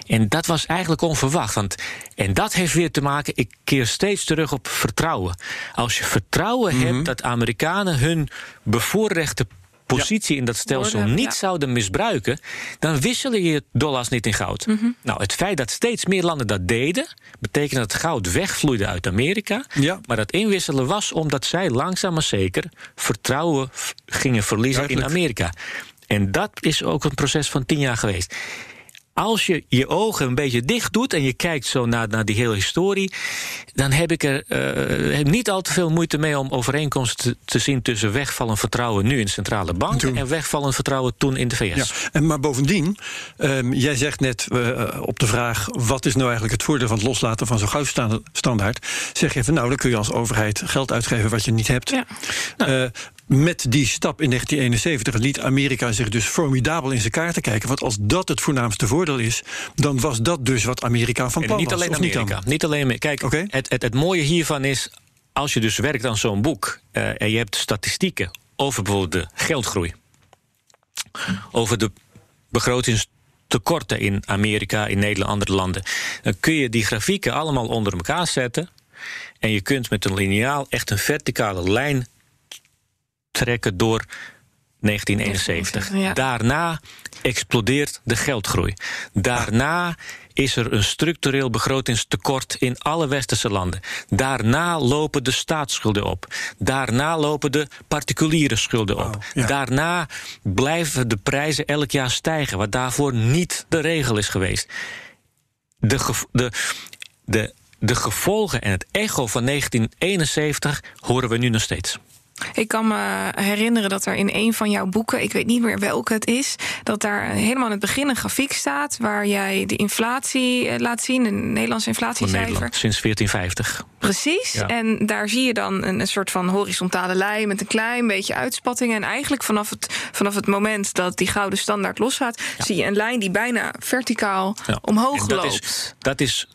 C: En dat was eigenlijk onverwacht. Want, en dat heeft weer te maken, ik keer steeds terug op vertrouwen. Als je vertrouwen mm -hmm. hebt dat Amerikanen hun bevoorrechte positie ja. in dat stelsel Worden, niet ja. zouden misbruiken, dan wisselen je dollars niet in goud. Mm -hmm. Nou, het feit dat steeds meer landen dat deden, betekent dat het goud wegvloeide uit Amerika. Ja. Maar dat inwisselen was omdat zij langzaam maar zeker vertrouwen gingen verliezen Duidelijk. in Amerika. En dat is ook een proces van tien jaar geweest als je je ogen een beetje dicht doet en je kijkt zo naar, naar die hele historie, dan heb ik er uh, heb niet al te veel moeite mee om overeenkomsten te, te, zien tussen wegvallend vertrouwen nu in centrale banken toen. en wegvallend vertrouwen toen in de VS.
A: Ja, en maar bovendien, um, jij zegt net uh, op de vraag: wat is nou eigenlijk het voordeel van het loslaten van zo'n goudstandaard? Zeg je van nou, dan kun je als overheid geld uitgeven wat je niet hebt. Ja. Nou. Uh, met die stap in 1971 liet Amerika zich dus formidabel in zijn kaarten kijken. Want als dat het voornaamste voordeel is, dan was dat dus wat Amerika van plan
C: niet
A: was.
C: Alleen Amerika. Niet, niet alleen Kijk, okay. het, het, het mooie hiervan is, als je dus werkt aan zo'n boek uh, en je hebt statistieken over bijvoorbeeld de geldgroei, over de begrotings tekorten in Amerika, in Nederland, andere landen. Dan kun je die grafieken allemaal onder elkaar zetten. En je kunt met een lineaal echt een verticale lijn trekken door 1971.
B: Ja.
C: Daarna explodeert de geldgroei. Daarna is er een structureel begrotingstekort in alle westerse landen. Daarna lopen de staatsschulden op. Daarna lopen de particuliere schulden op.
A: Ja.
C: Daarna blijven de prijzen elk jaar stijgen, wat daarvoor niet de regel is geweest. De, de, de, de gevolgen en het echo van 1971 horen we nu nog steeds.
B: Ik kan me herinneren dat er in een van jouw boeken, ik weet niet meer welke het is, dat daar helemaal in het begin een grafiek staat waar jij de inflatie eh, laat zien, een Nederlands
C: Van
B: inflatiecijfer.
C: Nederland sinds 1450.
B: Precies.
C: Ja.
B: En daar zie je dan een, soort van horizontale lijn met een klein beetje uitspattingen. En eigenlijk vanaf het, vanaf het moment dat die gouden standaard losgaat, zie je een lijn die bijna verticaal
C: Ja.
B: omhoog
C: dat
B: loopt.
C: Is, dat is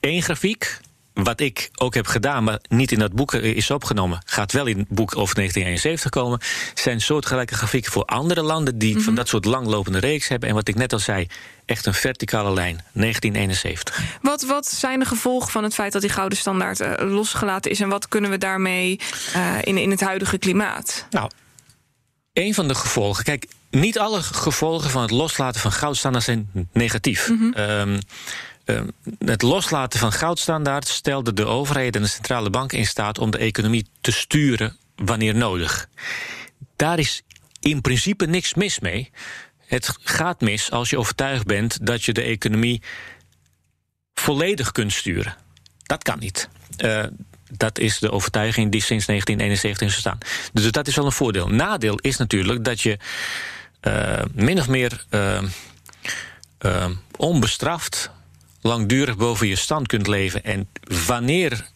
C: één grafiek. Wat ik ook heb gedaan, maar niet in dat boek is opgenomen, gaat wel in het boek over 1971 komen. Zijn soortgelijke grafieken voor andere landen die van dat soort langlopende reeks hebben. En wat ik net al zei, echt een verticale lijn, 1971.
B: Wat, wat zijn de gevolgen van het feit dat die gouden standaard eh, losgelaten is? En wat kunnen we daarmee eh, in, in het huidige klimaat?
C: Nou, een van de gevolgen. Kijk, niet alle gevolgen van het loslaten van goudstandaard zijn negatief. Ehm, het loslaten van goudstandaard stelde de overheid en de centrale bank in staat om de economie te sturen wanneer nodig. Daar is in principe niks mis mee. Het gaat mis als je overtuigd bent dat je de economie volledig kunt sturen. Dat kan niet. Eh, dat is de overtuiging die sinds 1971 is gestaan. Dus dat is wel een voordeel. Nadeel is natuurlijk dat je eh, min of meer eh, onbestraft langdurig boven je stand kunt leven. En wanneer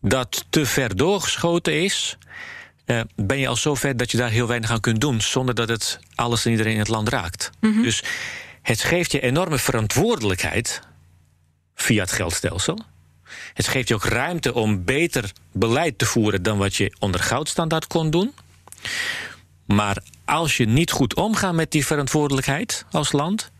C: dat te ver doorgeschoten is, eh, ben je al zo ver dat je daar heel weinig aan kunt doen, zonder dat het alles en iedereen in het land raakt. Dus het geeft je enorme verantwoordelijkheid via het geldstelsel. Het geeft je ook ruimte om beter beleid te voeren dan wat je onder goudstandaard kon doen. Maar als je niet goed omgaat met die verantwoordelijkheid als land,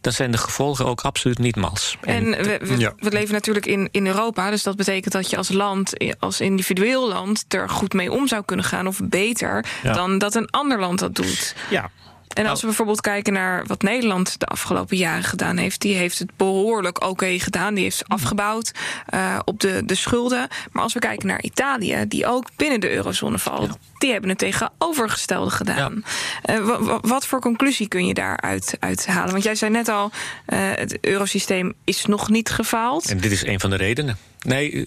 C: dan zijn de gevolgen ook absoluut niet mals.
B: En we, we,
A: Ja.
B: we leven natuurlijk in, in Europa. Dus dat betekent dat je als land, als individueel land, er goed mee om zou kunnen gaan. Of beter
C: Ja.
B: dan dat een ander land dat doet.
C: ja,
B: En als we bijvoorbeeld kijken naar wat Nederland de afgelopen jaren gedaan heeft, die heeft het behoorlijk oké gedaan. Die heeft afgebouwd eh, op de, de schulden. Maar als we kijken naar Italië, die ook binnen de eurozone valt, die hebben het tegenovergestelde gedaan. Eh, wa- wa- wat voor conclusie kun je daaruit uithalen? Want jij zei net al, eh, het eurosysteem is nog niet gefaald.
C: En dit is een van de redenen. Nee,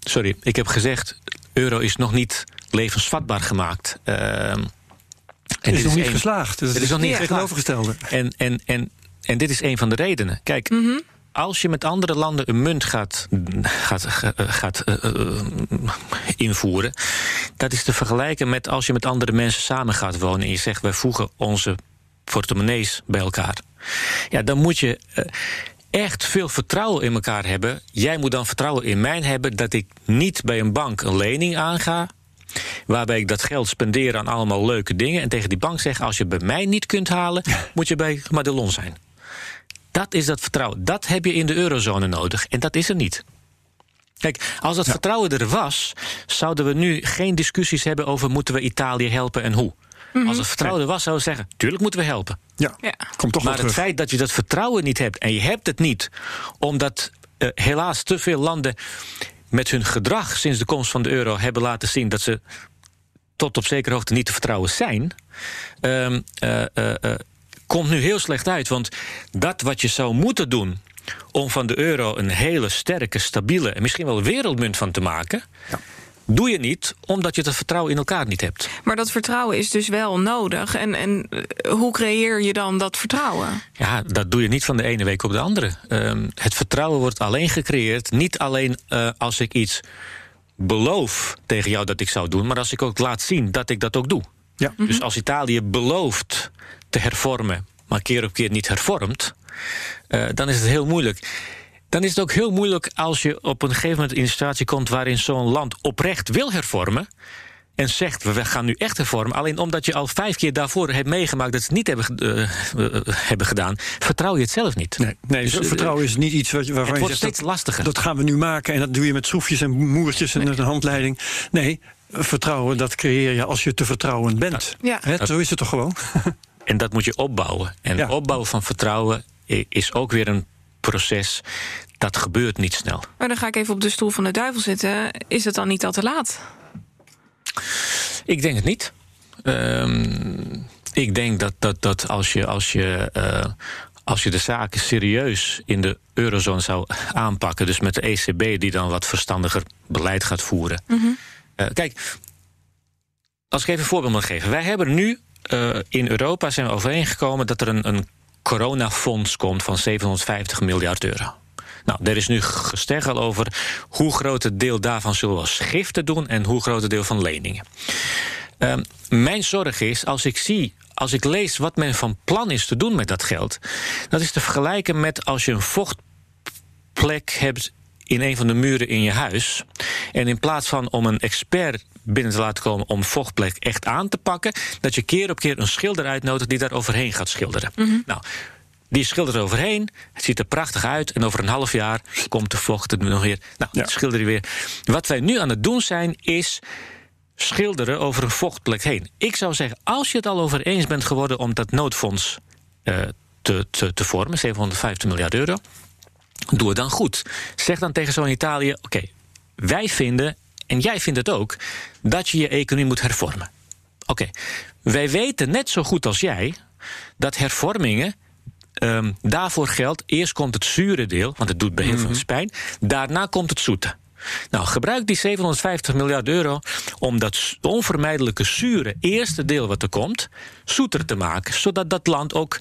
C: sorry, ik heb gezegd, euro is nog niet levensvatbaar gemaakt. En
A: Het is nog niet
C: een-
A: geslaagd. Het
C: Het is nog niet
A: tegenovergestelde.
C: En, en, en, en dit is een van de redenen. Kijk, als je met andere landen een munt gaat, gaat, ga- gaat eh, eh, invoeren, dat is te vergelijken met als je met andere mensen samen gaat wonen en je zegt wij voegen onze portemonnees bij elkaar. Ja, dan moet je eh, echt veel vertrouwen in elkaar hebben. Jij moet dan vertrouwen in mij hebben dat ik niet bij een bank een lening aanga. Waarbij ik dat geld spendeer aan allemaal leuke dingen. En tegen die bank zeg: als je bij mij niet kunt halen, moet je bij Madelon zijn. Dat is dat vertrouwen. Dat heb je in de eurozone nodig. En dat is er niet. Kijk, als dat vertrouwen er was, zouden we nu geen discussies hebben over moeten we Italië helpen en hoe. Als het vertrouwen er was, zouden we zeggen: tuurlijk moeten we helpen.
A: Ja,
B: Ja.
A: komt toch
C: Maar het
A: terug.
C: feit dat je dat vertrouwen niet hebt en je hebt het niet, omdat eh, helaas te veel landen met hun gedrag sinds de komst van de euro hebben laten zien dat ze tot op zekere hoogte niet te vertrouwen zijn, ehm, eh, eh, eh, komt nu heel slecht uit. Want dat wat je zou moeten doen om van de euro een hele sterke, stabiele en misschien wel wereldmunt van te maken. Doe je niet omdat je dat vertrouwen in elkaar niet hebt.
B: Maar dat vertrouwen is dus wel nodig. En, en eh, hoe creëer je dan dat vertrouwen?
C: Ja, dat doe je niet van de ene week op de andere. Ehm, het vertrouwen wordt alleen gecreëerd, niet alleen eh, als ik iets beloof tegen jou dat ik zou doen, maar als ik ook laat zien dat ik dat ook doe.
A: Ja.
C: Dus als Italië belooft te hervormen, maar keer op keer niet hervormt, eh, dan is het heel moeilijk. Dan is het ook heel moeilijk als je op een gegeven moment in een situatie komt waarin zo'n land oprecht wil hervormen. en zegt we gaan nu echt hervormen. Alleen omdat je al vijf keer daarvoor hebt meegemaakt dat ze het niet hebben, uh, hebben gedaan, vertrouw je het zelf niet.
A: Nee, nee dus, vertrouwen is niet iets wat, waarvan
C: het
A: je
C: wordt
A: zegt.
C: steeds lastiger.
A: Dat gaan we nu maken en dat doe je met schroefjes en moertjes en een handleiding. Nee, vertrouwen dat creëer je als je te vertrouwen bent.
B: Ja.
A: He, zo is het toch gewoon? [laughs]
C: En dat moet je opbouwen. En ja. opbouwen van vertrouwen is ook weer een proces. Dat gebeurt niet snel.
B: Maar dan ga ik even op de stoel van de duivel zitten. Is het dan niet al te laat?
C: Ik denk het niet. Um, ik denk dat, dat, dat als je, als je, uh, als je de zaken serieus in de eurozone zou aanpakken, dus met de ECB die dan wat verstandiger beleid gaat voeren. Mm -hmm. uh, kijk, als ik even een voorbeeld mag geven. Wij hebben nu uh, in Europa zijn we overeengekomen dat er een, een coronafonds komt van 750 miljard euro. Nou, er is nu gesteggel over hoe groot het deel daarvan zullen we als giften doen en hoe groot het deel van leningen. Uh, mijn zorg is, als ik zie, als ik lees wat men van plan is te doen met dat geld, dat is te vergelijken met als je een vochtplek hebt in een van de muren in je huis. En in plaats van om een expert binnen te laten komen om vochtplek echt aan te pakken, dat je keer op keer een schilder uitnodigt die daar overheen gaat schilderen. Mm -hmm. Nou. Die schildert er overheen. Het ziet er prachtig uit. En over een half jaar komt de vocht er nog weer. Nou, ja. schilder je weer. Wat wij nu aan het doen zijn, is schilderen over een vochtplek heen. Ik zou zeggen, als je het al over eens bent geworden om dat noodfonds uh, te, te, te vormen, 750 miljard euro, doe het dan goed. Zeg dan tegen zo'n Italië: oké, okay, wij vinden, en jij vindt het ook, dat je je economie moet hervormen. Oké, okay, wij weten net zo goed als jij dat hervormingen. Um, daarvoor geldt, eerst komt het zure deel, want het doet bij heel veel mm -hmm. pijn. Daarna komt het zoete. Nou, gebruik die 750 miljard euro om dat onvermijdelijke zure eerste deel wat er komt, zoeter te maken. Zodat dat land ook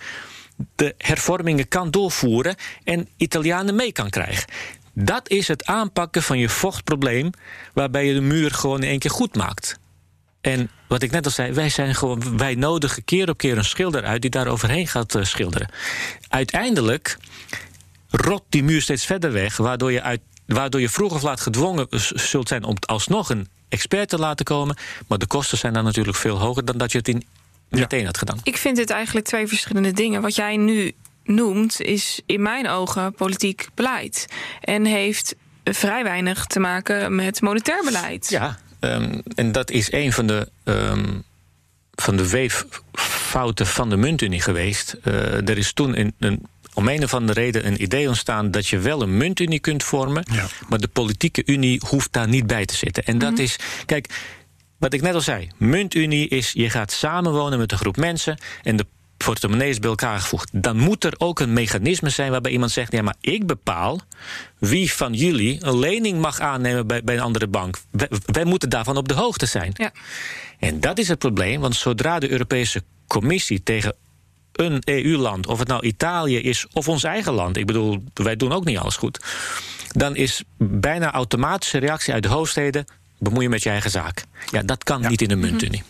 C: de hervormingen kan doorvoeren en Italianen mee kan krijgen. Dat is het aanpakken van je vochtprobleem, waarbij je de muur gewoon in één keer goed maakt. En wat ik net al zei, wij, zijn gewoon, wij nodigen keer op keer een schilder uit die daar overheen gaat uh, schilderen. Uiteindelijk rot die muur steeds verder weg, waardoor je, uit, waardoor je vroeg of laat gedwongen zult zijn om alsnog een expert te laten komen. Maar de kosten zijn dan natuurlijk veel hoger dan dat je het in meteen had gedaan.
B: Ik vind dit eigenlijk twee verschillende dingen. Wat jij nu noemt, is in mijn ogen politiek beleid. En heeft vrij weinig te maken met monetair beleid.
C: Ja, um, en dat is een van de. Um, van de weeffouten van de muntunie geweest. Uh, er is toen een, een, om een of andere reden een idee ontstaan dat je wel een muntunie kunt vormen, ja. maar de politieke unie hoeft daar niet bij te zitten. En dat mm -hmm. is, kijk, wat ik net al zei, muntunie is je gaat samenwonen met een groep mensen en de portemonnee is bij elkaar gevoegd. Dan moet er ook een mechanisme zijn waarbij iemand zegt: ja, maar ik bepaal wie van jullie een lening mag aannemen bij, bij een andere bank. Wij, wij, moeten daarvan op de hoogte zijn.
B: Ja.
C: En dat is het probleem, want zodra de Europese Commissie tegen een EU-land, of het nou Italië is of ons eigen land, ik bedoel, wij doen ook niet alles goed, dan is bijna automatische reactie uit de hoofdsteden: bemoei je met je eigen zaak. Ja, dat kan ja. niet in de muntunie.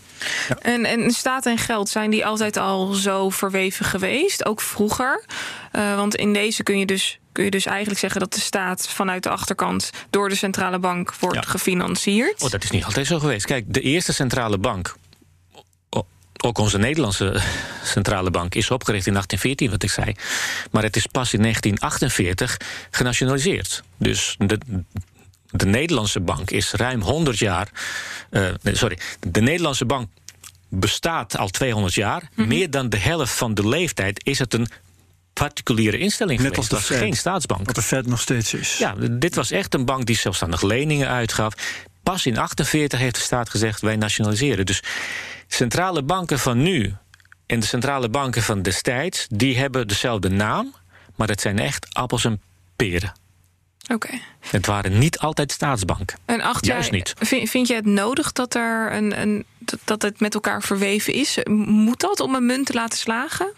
B: Ja. En, en staat en geld, zijn die altijd al zo verweven geweest? Ook vroeger? Uh, want in deze kun je, dus, kun je dus eigenlijk zeggen dat de staat vanuit de achterkant door de centrale bank wordt ja. gefinancierd.
C: Oh, dat is niet altijd zo geweest. Kijk, de eerste centrale bank. Ook onze Nederlandse [laughs] centrale bank is opgericht in 1814, wat ik zei. Maar het is pas in 1948 genationaliseerd. Dus de, de Nederlandse bank is ruim 100 jaar. Uh, nee, sorry, de Nederlandse bank bestaat al 200 jaar. Mm -hmm. Meer dan de helft van de leeftijd is het een particuliere instelling
A: Net
C: geweest.
A: als de
C: Fed, geen staatsbank.
A: Wat de Fed nog steeds is.
C: Ja, dit was echt een bank die zelfstandig leningen uitgaf. Pas in 48 heeft de staat gezegd: wij nationaliseren. Dus centrale banken van nu en de centrale banken van destijds, die hebben dezelfde naam, maar het zijn echt appels en peren.
B: Oké. Okay.
C: Het waren niet altijd staatsbanken.
B: En acht
C: Juist niet.
B: Vind, vind je het nodig dat, er een, een, dat het met elkaar verweven is? Moet dat om een munt te laten slagen?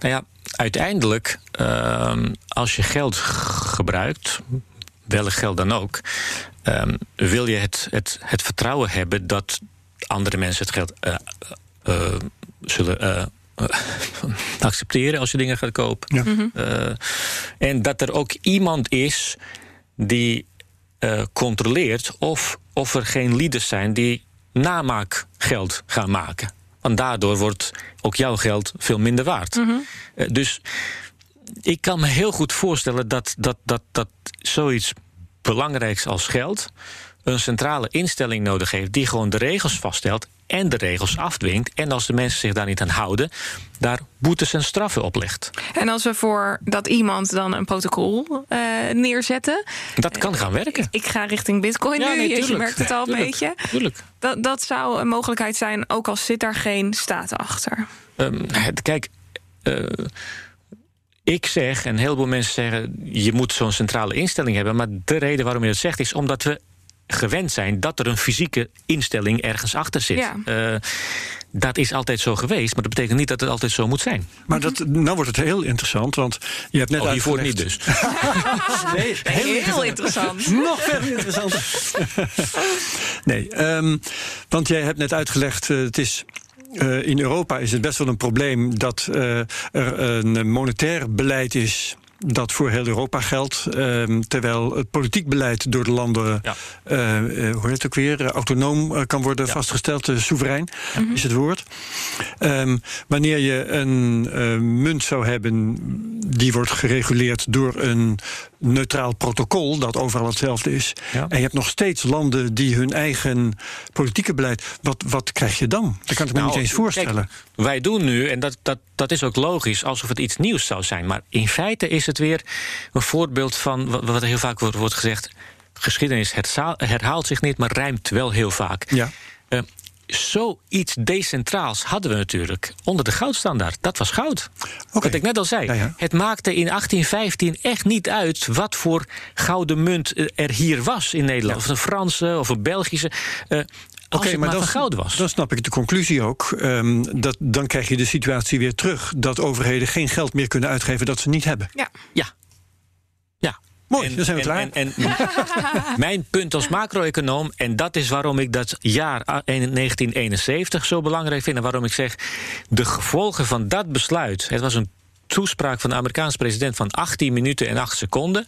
C: Nou ja, uiteindelijk, uh, als je geld gebruikt, welk geld dan ook, uh, wil je het, het, het vertrouwen hebben dat andere mensen het geld uh, uh, zullen [laughs] accepteren als je dingen gaat kopen.
A: Ja.
B: Mhm.
C: Uh, en dat er ook iemand is die uh, controleert of, of er geen leaders zijn die namaakgeld gaan maken. Want daardoor wordt ook jouw geld veel minder waard. Eh, dus ik kan me heel goed voorstellen dat, dat, dat, dat zoiets belangrijks als geld een centrale instelling nodig heeft die gewoon de regels vaststelt en de regels afdwingt. En als de mensen zich daar niet aan houden, daar boetes en straffen oplegt.
B: En als we voor dat iemand dan een protocol uh, neerzetten.
C: Dat kan gaan werken.
B: Ik ga richting Bitcoin
C: Ja,
B: nu.
C: nee,
B: je merkt het al een beetje.
C: tuurlijk.
B: Dat, dat zou een mogelijkheid zijn, ook al zit daar geen staat achter.
C: Ehm, het- kijk, eh, ik zeg, en heel veel mensen zeggen... je moet zo'n centrale instelling hebben. Maar de reden waarom je dat zegt is omdat we gewend zijn... dat er een fysieke instelling ergens achter zit.
B: Ja.
C: Eh, dat is altijd zo geweest, maar dat betekent niet dat het altijd zo moet zijn.
A: Maar dat, nou wordt het heel interessant, want je hebt net
C: Oh, hiervoor niet dus. [laughs]
A: Nee,
B: Heel, interessant. [laughs]
A: Nog verder interessanter. [laughs] nee, ehm, want jij hebt net uitgelegd, eh, het is. eh, in Europa is het best wel een probleem dat eh, er een monetair beleid is dat voor heel Europa geldt. ehm, terwijl het politiek beleid door de landen,
C: Ja.
A: eh, eh, hoe heet het ook weer, eh, autonoom kan worden
C: Ja.
A: vastgesteld. soeverein is het woord. Ehm, wanneer je een munt zou hebben die wordt gereguleerd door een neutraal protocol dat overal hetzelfde is.
C: Ja.
A: En je hebt nog steeds landen die hun eigen politieke beleid. Wat, wat krijg je dan? Dat kan ik me
C: Nou,
A: niet eens voorstellen.
C: kijk, wij doen nu, en dat, dat, dat is ook logisch, alsof het iets nieuws zou zijn. Maar in feite is het weer een voorbeeld van wat, wat er heel vaak wordt, wordt gezegd. Geschiedenis herhaalt zich niet, maar rijmt wel heel vaak.
A: ja.
C: Zoiets decentraals hadden we natuurlijk onder de goudstandaard. Dat was goud.
A: Oké.
C: Wat ik net al zei.
A: Ja, ja.
C: Het maakte in 1815 echt niet uit wat voor gouden munt eh, er hier was in Nederland. Of een Franse of een Belgische. eh, als
A: Oké,
C: het maar, van goud was.
A: dan snap ik de conclusie ook. ehm, dat, dan krijg je de situatie weer terug dat overheden geen geld meer kunnen uitgeven dat ze niet hebben.
B: Ja.
C: ja.
A: Mooi, dan zijn we klaar.
C: En, en, [laughs] mijn punt als macro-econoom, en dat is waarom ik dat jaar a- 1971 zo belangrijk vind... en waarom ik zeg, de gevolgen van dat besluit... het was een toespraak van de Amerikaanse president van 18 minuten en 8 seconden.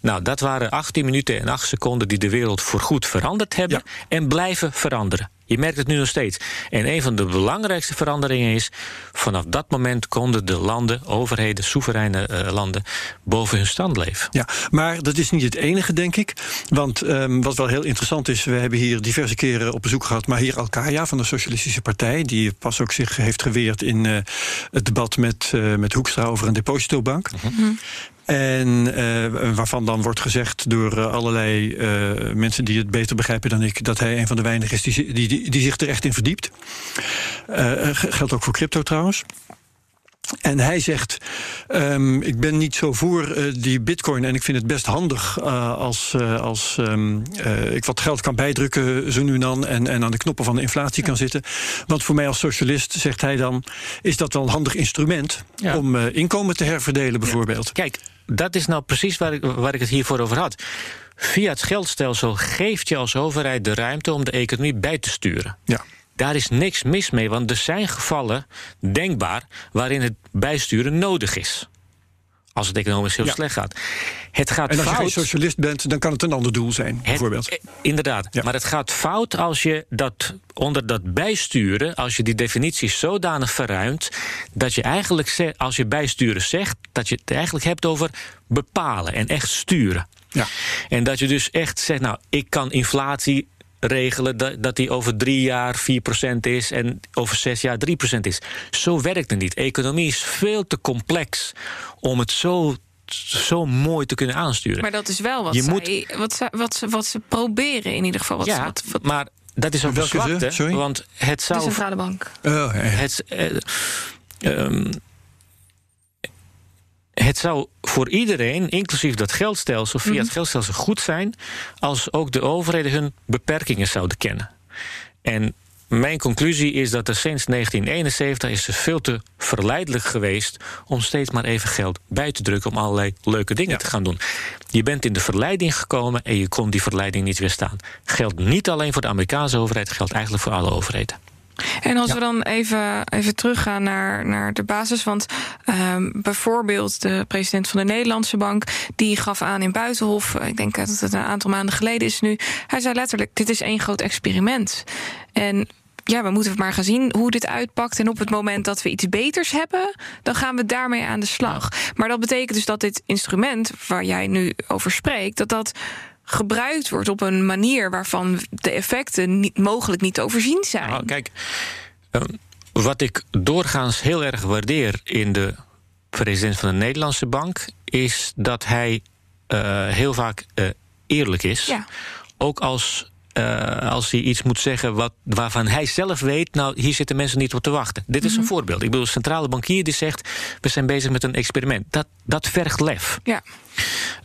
C: Nou, dat waren 18 minuten en 8 seconden die de wereld voorgoed veranderd hebben... en blijven veranderen. Je merkt het nu nog steeds. En een van de belangrijkste veranderingen is... vanaf dat moment konden de landen, overheden, soevereine eh, landen... boven hun stand leven.
A: Ja, maar dat is niet het enige, denk ik. Want ehm, wat wel heel interessant is, we hebben hier diverse keren op bezoek gehad Mahir Alkaya van de Socialistische Partij, die pas ook zich heeft geweerd in eh, het debat met, eh, met Hoekstra over een depositobank. En eh, waarvan dan wordt gezegd door eh, allerlei eh, mensen die het beter begrijpen dan ik, dat hij een van de weinigen is die, die, die, die zich er echt in verdiept. Geldt ook voor crypto trouwens. En hij zegt: ehm, Ik ben niet zo voor eh, die Bitcoin. En ik vind het best handig eh, als, eh, als ehm, eh, ik wat geld kan bijdrukken, zo nu en dan. En, en aan de knoppen van de inflatie kan zitten. Want voor mij als socialist, zegt hij dan, is dat wel een handig instrument
C: Ja.
A: om inkomen te herverdelen, bijvoorbeeld.
C: Kijk, dat is nou precies waar ik, waar ik het hiervoor over had. Via het geldstelsel geeft je als overheid de ruimte om de economie bij te sturen.
A: Ja.
C: Daar is niks mis mee, want er zijn gevallen denkbaar waarin het bijsturen nodig is. Als het economisch heel
A: Ja.
C: slecht gaat. Het gaat
A: En als je geen socialist bent, dan kan het een ander doel zijn,
C: Het-
A: bijvoorbeeld.
C: eh, inderdaad.
A: Ja.
C: Maar het gaat fout als je dat onder dat bijsturen, als je die definitie zodanig verruimt, dat je eigenlijk, als je bijsturen zegt, dat je het eigenlijk hebt over bepalen en echt sturen.
A: Ja.
C: En dat je dus echt zegt, nou, ik kan inflatie regelen dat, dat die over drie jaar 4% is en over zes jaar 3% is. Zo werkt het niet. Economie is veel te complex om het zo, zo mooi te kunnen aansturen.
B: Maar dat is wel wat,
C: Je
B: zij,
C: moet-
B: wat, ze, wat, ze, wat ze proberen in ieder geval. Wat,
C: ja,
B: wat, wat
C: maar dat is ook een
A: Welke ze?
C: zwakte.
A: Sorry?
C: Want het
B: de
C: zou
B: centrale bank.
A: Oh,
C: het, eh, ehm, het zou voor iedereen, inclusief dat geldstelsel, via het geldstelsel goed zijn als ook de overheden hun beperkingen zouden kennen. En mijn conclusie is dat er sinds 1971 is het veel te verleidelijk geweest om steeds maar even geld bij te drukken om allerlei leuke dingen
A: Ja.
C: te gaan doen. Je bent in de verleiding gekomen en je kon die verleiding niet weerstaan. Geldt niet alleen voor de Amerikaanse overheid, geldt eigenlijk voor alle overheden.
B: En als we dan even, even teruggaan naar, naar de basis. Want ehm, bijvoorbeeld de president van de Nederlandse Bank... die gaf aan in Buitenhof, ik denk dat het een aantal maanden geleden is nu... hij zei letterlijk, dit is één groot experiment. En ja, we moeten maar gaan zien hoe dit uitpakt. En op het moment dat we iets beters hebben, dan gaan we daarmee aan de slag. Maar dat betekent dus dat dit instrument waar jij nu over spreekt, dat dat gebruikt wordt op een manier waarvan de effecten niet, mogelijk niet te overzien zijn.
C: Nou, kijk, ehm, wat ik doorgaans heel erg waardeer in de president van de Nederlandse bank, is dat hij uh, heel vaak uh, eerlijk is.
B: Ja.
C: Ook als uh, als hij iets moet zeggen wat, waarvan hij zelf weet... nou, hier zitten mensen niet op te wachten. Dit is een
B: Mhm.
C: voorbeeld. Ik bedoel, een centrale bankier die zegt... we zijn bezig met een experiment. Dat, dat vergt lef.
B: Ja.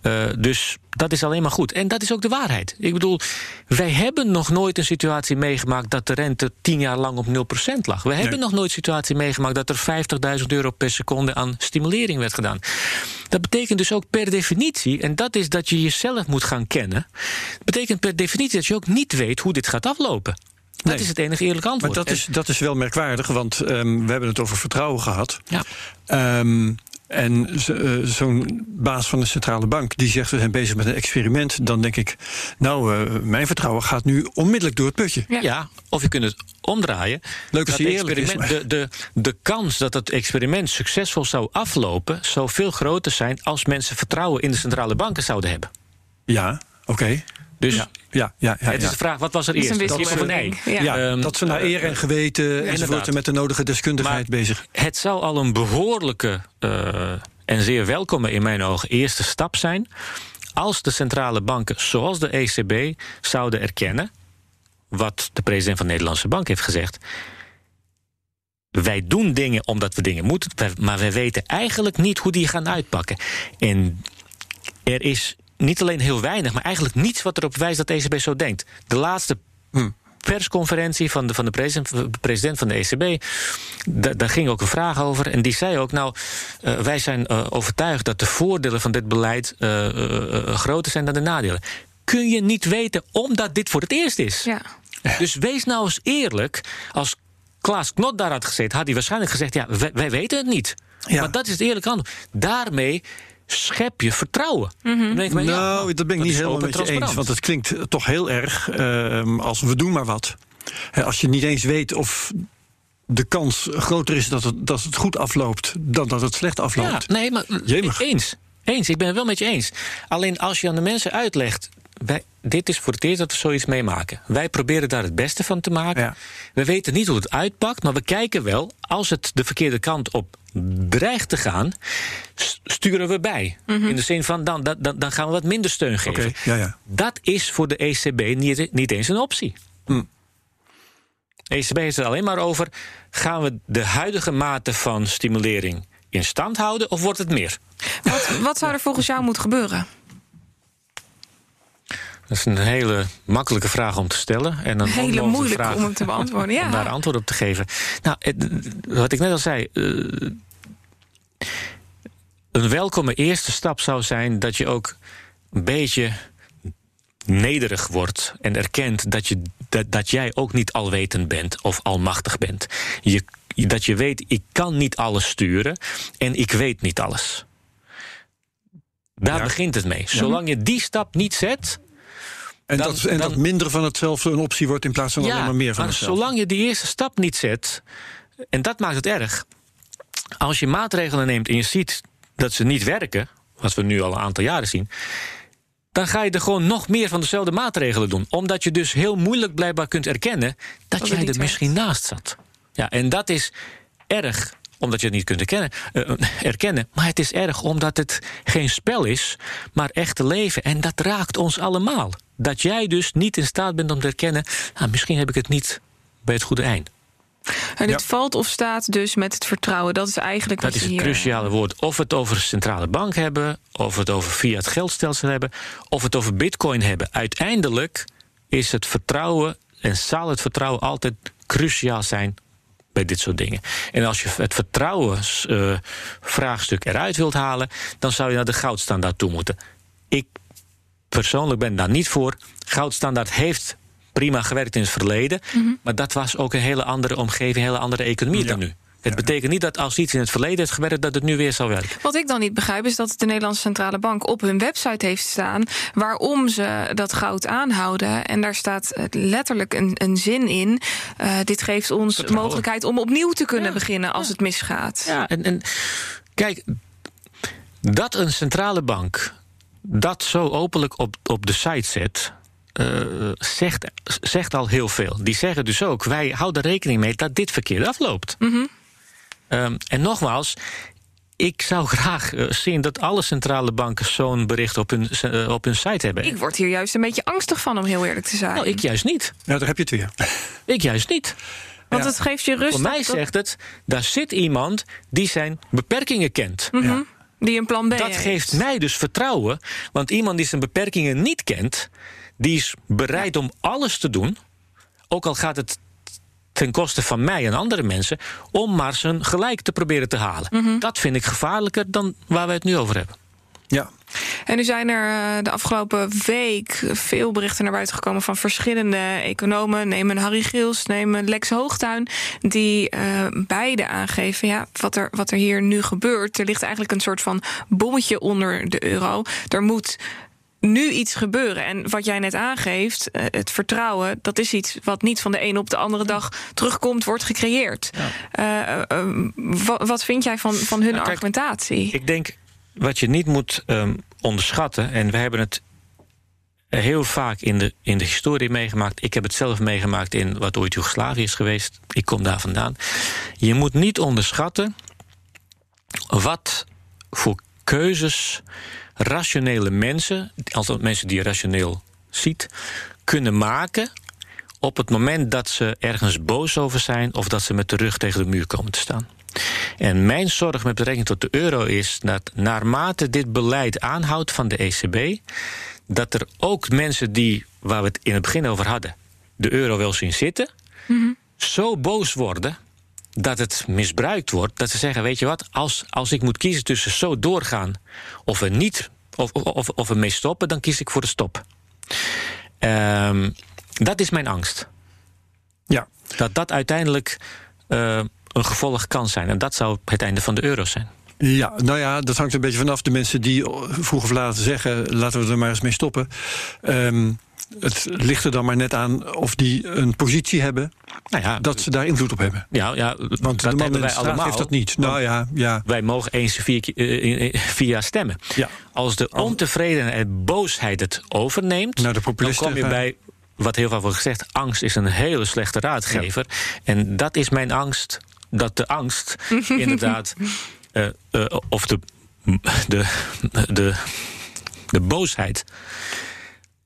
C: Uh, dus dat is alleen maar goed. En dat is ook de waarheid. Ik bedoel, wij hebben nog nooit een situatie meegemaakt... dat de rente tien jaar lang op 0% lag. We hebben nog nooit een situatie meegemaakt... dat er 50.000 euro per seconde aan stimulering werd gedaan. Dat betekent dus ook per definitie... en dat is dat je jezelf moet gaan kennen... betekent per definitie dat je ook niet weet hoe dit gaat aflopen. Dat
A: Nee.
C: is het enige eerlijke antwoord.
A: Maar dat is, dat is wel merkwaardig, want ehm, we hebben het over vertrouwen gehad.
C: Ja.
A: Ehm, en eh, zo'n baas van de centrale bank die zegt we zijn bezig met een experiment, dan denk ik, nou, eh, mijn vertrouwen gaat nu onmiddellijk door het putje.
B: Ja.
C: Ja. of je kunt het omdraaien.
A: Leuk als
C: Dat
A: is,
C: experiment- de, de, de kans dat het experiment succesvol zou aflopen... zou veel groter zijn als mensen vertrouwen in de centrale banken zouden hebben.
A: Ja, oké.
C: Dus
A: Ja, ja, ja. ja,
C: het is de vraag, wat was er
B: is
C: eerst?
B: een
C: Dat of
B: wisselwerking.
C: nee?
B: Ja.
A: Ja,
C: Ehm,
A: dat ze naar eer en geweten enzovoort
C: inderdaad.
A: en met de nodige deskundigheid
C: Maar-
A: bezig.
C: Het zou al een behoorlijke eh, en zeer welkome in mijn ogen eerste stap zijn... als de centrale banken, zoals de ECB, zouden erkennen... wat de president van de Nederlandse Bank heeft gezegd... wij doen dingen omdat we dingen moeten... maar wij weten eigenlijk niet hoe die gaan uitpakken. En er is niet alleen heel weinig... maar eigenlijk niets wat erop wijst dat de ECB zo denkt. De laatste
A: Hm.
C: persconferentie van de, van de president, van de ECB. da- Daar ging ook een vraag over. En die zei ook: Nou, eh, wij zijn eh, overtuigd dat de voordelen van dit beleid eh, eh, eh, groter zijn dan de nadelen. Kun je niet weten omdat dit voor het eerst is.
B: Ja.
C: Dus wees nou eens eerlijk. Als Klaas Knot daar had gezeten, had hij waarschijnlijk gezegd: Ja, wij, wij weten het niet.
A: Ja.
C: Maar dat is het eerlijke antwoord. Daarmee schep je vertrouwen. Ik, ja,
A: nou, dat ben ik
C: dat
A: niet helemaal met je eens. Want het klinkt eh, toch heel erg ehm, als we doen maar wat. Hè, als je niet eens weet of de kans groter is dat het, dat het goed afloopt dan dat het slecht afloopt.
C: Ja, nee, maar
A: Jemig.
C: eens. Eens, ik ben het wel met je eens. Alleen als je aan de mensen uitlegt... Wij, dit is voor het eerst dat we zoiets meemaken. Wij proberen daar het beste van te maken.
A: Ja.
C: We weten niet hoe het uitpakt, maar we kijken wel... als het de verkeerde kant op dreigt te gaan... sturen we bij. In de zin van, dan, dan, dan gaan we wat minder steun geven.
A: Oké, ja, ja.
C: Dat is voor de ECB niet, niet eens een optie.
A: Hm.
C: De ECB heeft het alleen maar over... gaan we de huidige mate van stimulering in stand houden... of wordt het meer?
B: Wat, wat zou er volgens jou moeten gebeuren?
C: Dat is een hele makkelijke vraag om te stellen. En een
B: Hele
C: onmogelijke
B: moeilijk
C: vraag
B: om hem te beantwoorden.
C: om daar
B: Ja.
C: antwoord op te geven. Nou, het- wat ik net al zei. eh, een welkome eerste stap zou zijn dat je ook een beetje nederig wordt en erkent dat, je, dat, dat jij ook niet alwetend bent of almachtig bent. Je, dat je weet, ik kan niet alles sturen en ik weet niet alles. Daar
A: Ja.
C: begint het mee. Zolang je die stap niet zet,
A: En,
C: Dan-
A: dat, en dat minder van hetzelfde een optie wordt in plaats van alleen maar meer van
C: maar
A: hetzelfde.
C: zolang je die eerste stap niet zet, en dat maakt het erg. Als je maatregelen neemt en je ziet dat ze niet werken, wat we nu al een aantal jaren zien, dan ga je er gewoon nog meer van dezelfde maatregelen doen. Omdat je dus heel moeilijk blijkbaar kunt erkennen dat, jij er misschien naast zat. Ja, en dat is erg omdat je het niet kunt erkennen, eh, erkennen. Maar het is erg omdat het geen spel is, maar echte leven. En dat raakt ons allemaal. Dat jij dus niet in staat bent om te erkennen... Nou, misschien heb ik het niet bij het goede eind.
B: En
A: Ja.
B: valt of staat dus met het vertrouwen. Dat is eigenlijk
C: Dat
B: wat
C: is het
B: hier...
C: cruciale woord. Of we het over een centrale bank hebben... of we het over fiat geldstelsel hebben... of we het over bitcoin hebben. Uiteindelijk is het vertrouwen... en zal het vertrouwen altijd cruciaal zijn bij dit soort dingen. En als je het vertrouwensvraagstuk eruit wilt halen... dan zou je naar de goudstandaard toe moeten. Ik persoonlijk ben daar niet voor. Goudstandaard heeft prima gewerkt in het verleden... maar dat was ook een hele andere omgeving, een hele andere economie dan nu. Het betekent niet dat als iets in het verleden heeft gewerkt, dat het nu weer zal werken.
B: Wat ik dan niet begrijp is dat de Nederlandse Centrale Bank op hun website heeft staan waarom ze dat goud aanhouden. En daar staat letterlijk een, een zin in. Uh, dit geeft ons de mogelijkheid om opnieuw te kunnen beginnen als het misgaat.
C: Ja, en, en kijk, dat een centrale bank dat zo openlijk op, op de site zet. Uh, zegt, zegt al heel veel. Die zeggen dus ook: wij houden rekening mee dat dit verkeerd afloopt.
B: Mm -hmm.
C: um, en nogmaals, ik zou graag uh, zien dat alle centrale banken zo'n bericht op hun, uh, op hun site hebben.
B: Ik word hier juist een beetje angstig van, om heel eerlijk te zijn.
C: Nou, ik juist niet.
A: Nou, daar heb je het weer. [laughs]
C: ik juist niet.
B: Want ja. het geeft je rust.
C: Voor mij zegt het, daar zit iemand die zijn beperkingen kent.
B: Mm -hmm. ja. Die een plan B
C: Dat
B: heeft.
C: geeft mij dus vertrouwen. Want iemand die zijn beperkingen niet kent, die is bereid ja. om alles te doen. Ook al gaat het ten koste van mij en andere mensen, om maar zijn gelijk te proberen te halen.
B: Mhm.
C: Mm -hmm. Dat vind ik gevaarlijker dan waar we het nu over hebben.
A: Ja.
B: En nu zijn er de afgelopen week veel berichten naar buiten gekomen van verschillende economen. Neem een Harry Gils, neem een Lex Hoogtuin. Die uh, beide aangeven ja, wat, er, wat er hier nu gebeurt. Er ligt eigenlijk een soort van bommetje onder de euro. Er moet nu iets gebeuren. En wat jij net aangeeft, het vertrouwen, dat is iets wat niet van de ene op de andere dag terugkomt, wordt gecreëerd. Ja. Uh, uh, wat, wat vind jij van, van hun
C: nou, kijk,
B: argumentatie?
C: Ik denk wat je niet moet um, onderschatten, en we hebben het heel vaak in de, in de historie meegemaakt. Ik heb het zelf meegemaakt in wat ooit Joegoslavië is geweest. Ik kom daar vandaan. Je moet niet onderschatten wat voor keuzes rationele mensen, althans mensen die je rationeel ziet, kunnen maken op het moment dat ze ergens boos over zijn of dat ze met de rug tegen de muur komen te staan. En mijn zorg met betrekking tot de euro is dat naarmate dit beleid aanhoudt van de ECB, dat er ook mensen die, waar we het in het begin over hadden, de euro wel zien zitten,
B: mm -hmm.
C: zo boos worden dat het misbruikt wordt, dat ze zeggen: Weet je wat, als, als ik moet kiezen tussen zo doorgaan of we niet, of, of, of we mee stoppen, dan kies ik voor de stop. Um, dat is mijn angst.
A: Ja.
C: Dat dat uiteindelijk uh, een gevolg kan zijn. En dat zou het einde van de euro zijn.
A: Ja, nou ja, dat hangt een beetje vanaf. De mensen die vroeg of laat zeggen: laten we er maar eens mee stoppen. Um, het ligt er dan maar net aan of die een positie hebben.
C: Nou ja,
A: dat ze daar invloed op hebben.
C: Ja, ja
A: want
C: dat
A: de man
C: wij allemaal.
A: heeft dat niet. Nou ja, ja.
C: Wij mogen eens vier, uh, vier jaar stemmen.
A: Ja.
C: Als de ontevredenheid en boosheid het overneemt,
A: nou, de
C: dan kom je bij wat heel vaak wordt gezegd: angst is een hele slechte raadgever. Ja. En dat is mijn angst. Dat de angst [laughs] inderdaad. Uh, uh, of de, de, de, de boosheid.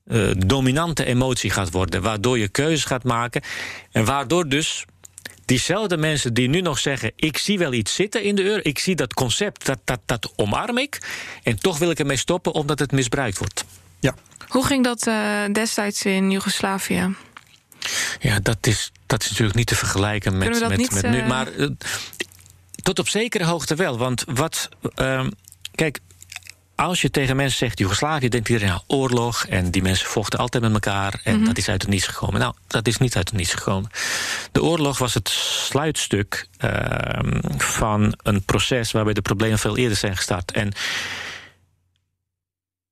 C: Uh, dominante emotie gaat worden. Waardoor je keuzes gaat maken. En waardoor dus diezelfde mensen die nu nog zeggen: Ik zie wel iets zitten in de euro. Ik zie dat concept, dat, dat, dat omarm ik. En toch wil ik ermee stoppen omdat het misbruikt wordt.
A: Ja.
B: Hoe ging dat uh, destijds in Joegoslavië?
C: Ja, dat is, dat is natuurlijk niet te vergelijken met, met,
B: niet,
C: met nu. Maar uh, tot op zekere hoogte wel. Want wat. kijk, als je tegen mensen zegt Joegoslavië, denkt iedereen aan oorlog. En die mensen vochten altijd met elkaar. En
B: Mhm.
C: dat is uit het niets gekomen. Nou, dat is niet uit het niets gekomen. De oorlog was het sluitstuk uh, van een proces waarbij de problemen veel eerder zijn gestart. En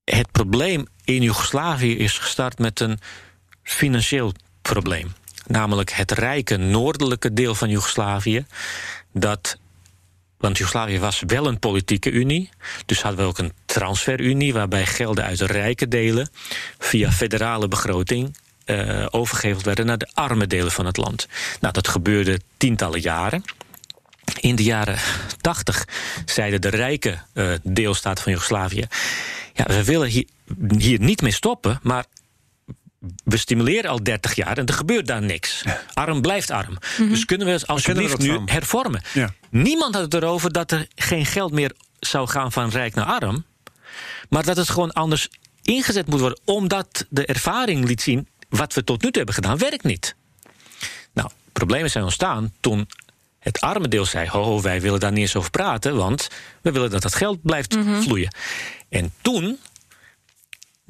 C: het probleem in Joegoslavië is gestart met een financieel probleem. Namelijk het rijke noordelijke deel van Joegoslavië. Dat want Joegoslavië was wel een politieke unie. Dus hadden we ook een transferunie. waarbij gelden uit de rijke delen. via federale begroting. Uh, overgeheveld werden naar de arme delen van het land. Nou, dat gebeurde tientallen jaren. In de jaren tachtig zeiden de rijke uh, deelstaten van Joegoslavië. Ja, we willen hier, hier niet mee stoppen, maar we stimuleren al 30 jaar en er gebeurt daar niks. Ja. Arm blijft arm. Mm-hmm. Dus kunnen we het alsjeblieft nu van. hervormen.
A: Ja.
C: Niemand had het erover dat er geen geld meer zou gaan van rijk naar arm. Maar dat het gewoon anders ingezet moet worden. Omdat de ervaring liet zien, wat we tot nu toe hebben gedaan, werkt niet. Nou, problemen zijn ontstaan toen het arme deel zei... ho, ho wij willen daar niet eens over praten... want we willen dat dat geld blijft mm-hmm. vloeien. En toen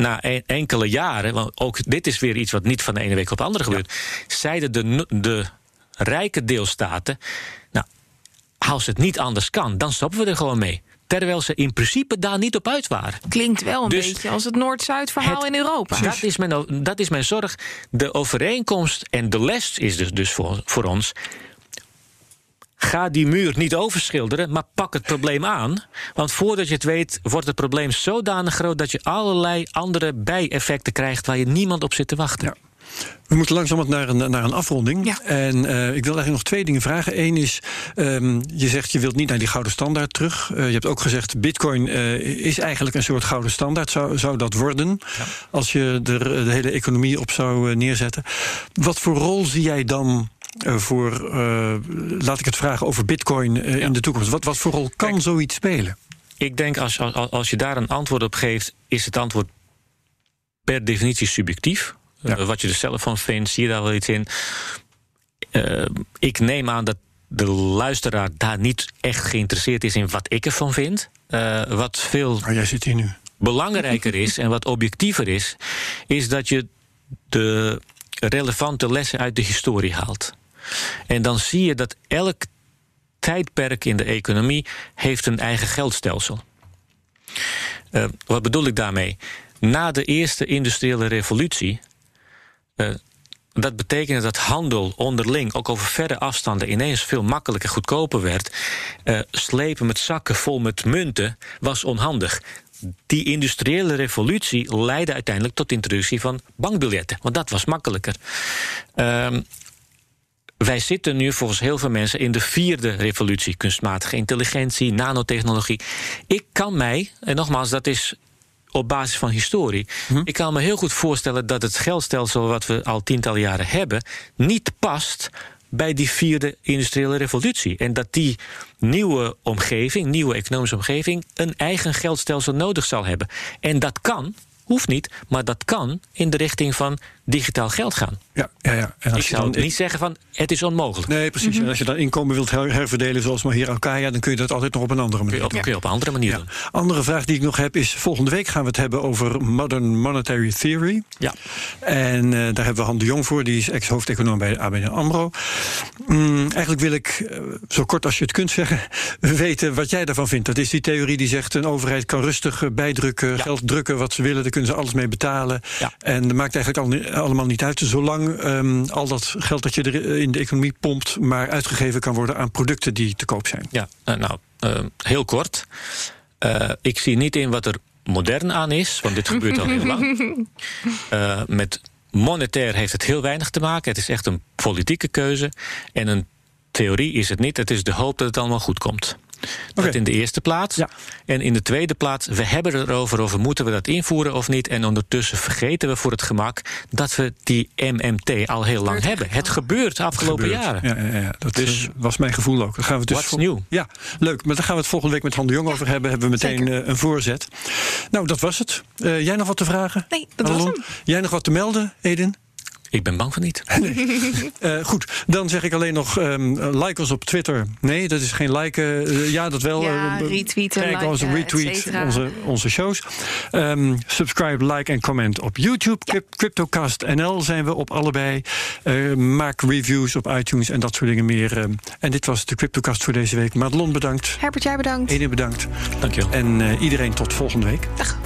C: na en, enkele jaren, want ook dit is weer iets wat niet van de ene week op de andere gebeurt, ja. zeiden de, de rijke deelstaten. Nou, als het niet anders kan, dan stoppen we er gewoon mee. Terwijl ze in principe daar niet op uit waren.
B: Klinkt wel een
C: Dus
B: beetje als het Noord-Zuid verhaal
C: het-
B: in Europa.
C: Dat is, mijn, dat is mijn zorg. De overeenkomst en de les is dus, dus voor, voor ons. Ga die muur niet overschilderen, maar pak het probleem aan. Want voordat je het weet, wordt het probleem zodanig groot dat je allerlei andere bijeffecten krijgt waar je niemand op zit te wachten.
A: Ja. We moeten langzamerhand naar een, naar een afronding.
B: Ja.
A: En eh, ik wil eigenlijk nog twee dingen vragen. Eén is, ehm, je zegt je wilt niet naar die gouden standaard terug. Eh, je hebt ook gezegd, bitcoin eh, is eigenlijk een soort gouden standaard. Zou, zou dat worden als je er de hele economie op zou neerzetten? Wat voor rol zie jij dan voor, eh, laat ik het vragen over bitcoin eh, in de toekomst? Wat, wat voor rol kan
C: Kijk.
A: zoiets spelen?
C: Ik denk als, als, als je daar een antwoord op geeft, is het antwoord per definitie subjectief.
A: Ja.
C: Eh, wat je er zelf van vindt, zie je daar wel iets in. Eh, ik neem aan dat de luisteraar daar niet echt geïnteresseerd is in wat ik ervan vind. Eh, wat veel
A: Maar jij zit hier nu.
C: belangrijker is en wat objectiever is, is dat je de relevante lessen uit de historie haalt. En dan zie je dat elk tijdperk in de economie heeft een eigen geldstelsel. Eh, wat bedoel ik daarmee? Na de eerste industriële revolutie. eh, dat betekende dat handel onderling, ook over verre afstanden, ineens veel makkelijker, goedkoper werd. Eh, slepen met zakken vol met munten was onhandig. Die industriële revolutie leidde uiteindelijk tot de introductie van bankbiljetten, want dat was makkelijker. Wij zitten nu volgens heel veel mensen in de vierde revolutie. Kunstmatige intelligentie, nanotechnologie. Ik kan mij, en nogmaals, dat is op basis van historie. Ik kan me heel goed voorstellen dat het geldstelsel wat we al tientallen jaren hebben, niet past bij die vierde industriële revolutie. En dat die nieuwe omgeving, nieuwe economische omgeving, een eigen geldstelsel nodig zal hebben. En dat kan, hoeft niet, maar dat kan in de richting van digitaal geld gaan.
A: Ja, ja, ja. En als
C: Ik
A: je
C: zou
A: dan-
C: niet zeggen van het is onmogelijk.
A: Nee, precies. En als je dan inkomen wilt her- herverdelen zoals Mahir Alkaya... dan kun je dat altijd nog op een andere
C: Kun
A: manier
C: je op,
A: doen.
C: kun je op een andere manier
A: Ja.
C: doen.
A: Andere vraag die ik nog heb is... volgende week gaan we het hebben over Modern Monetary Theory.
C: Ja.
A: En eh, daar hebben we Han de Jong voor. Die is ex-hoofdeconoom bij ABN AMRO. Mm, eigenlijk wil ik, eh, zo kort als je het kunt zeggen... [laughs] weten wat jij daarvan vindt. Dat is die theorie die zegt... een overheid kan rustig eh, bijdrukken,
C: Ja.
A: geld drukken wat ze willen. Daar kunnen ze alles mee betalen.
C: Ja.
A: En dat maakt eigenlijk al, allemaal niet uit... zolang ehm, al dat geld dat je er in de economie pompt... maar uitgegeven kan worden aan producten die te koop zijn.
C: Ja, eh, nou, eh, heel kort. Eh, ik zie niet in wat er modern aan is, want dit gebeurt al heel lang. [laughs] Eh, met monetair heeft het heel weinig te maken. Het is echt een politieke keuze. En een theorie is het niet. Het is de hoop dat het allemaal goed komt. Dat in de eerste plaats.
A: Ja.
C: En in de tweede plaats, we hebben het erover over moeten we dat invoeren of niet. En ondertussen vergeten we voor het gemak dat we die MMT al heel lang hebben. Het gebeurt de afgelopen
A: gebeurt.
C: jaren.
A: Ja, ja, ja. dat
C: Dus-
A: eh, was mijn gevoel ook. Dan gaan we dus
C: What's new?
A: Ja, leuk. Maar daar gaan we het volgende week met Han de Jong over hebben. Hebben we meteen eh, een voorzet. Nou, dat was het. Eh, jij nog wat te vragen?
B: Nee, dat was hem.
A: Jij nog wat te melden, Edin?
C: Ik ben bang van niet. [laughs]
A: Eh, goed, dan zeg ik alleen nog ehm, like ons op Twitter. Nee, dat is geen like. eh, ja, dat wel.
B: Ja,
A: eh,
B: retweeten,
A: Kijk, onze
B: liken, et
A: retweet onze, onze shows. Ehm, subscribe, like en comment op YouTube. Cryp- Cryptocast NL zijn we op allebei. Eh, maak reviews op iTunes en dat soort dingen meer. en dit was de Cryptocast voor deze week. Madelon bedankt.
B: Herbert, jij bedankt.
A: Ede bedankt.
C: Dankjewel.
A: En eh, iedereen tot volgende week.
B: Dag.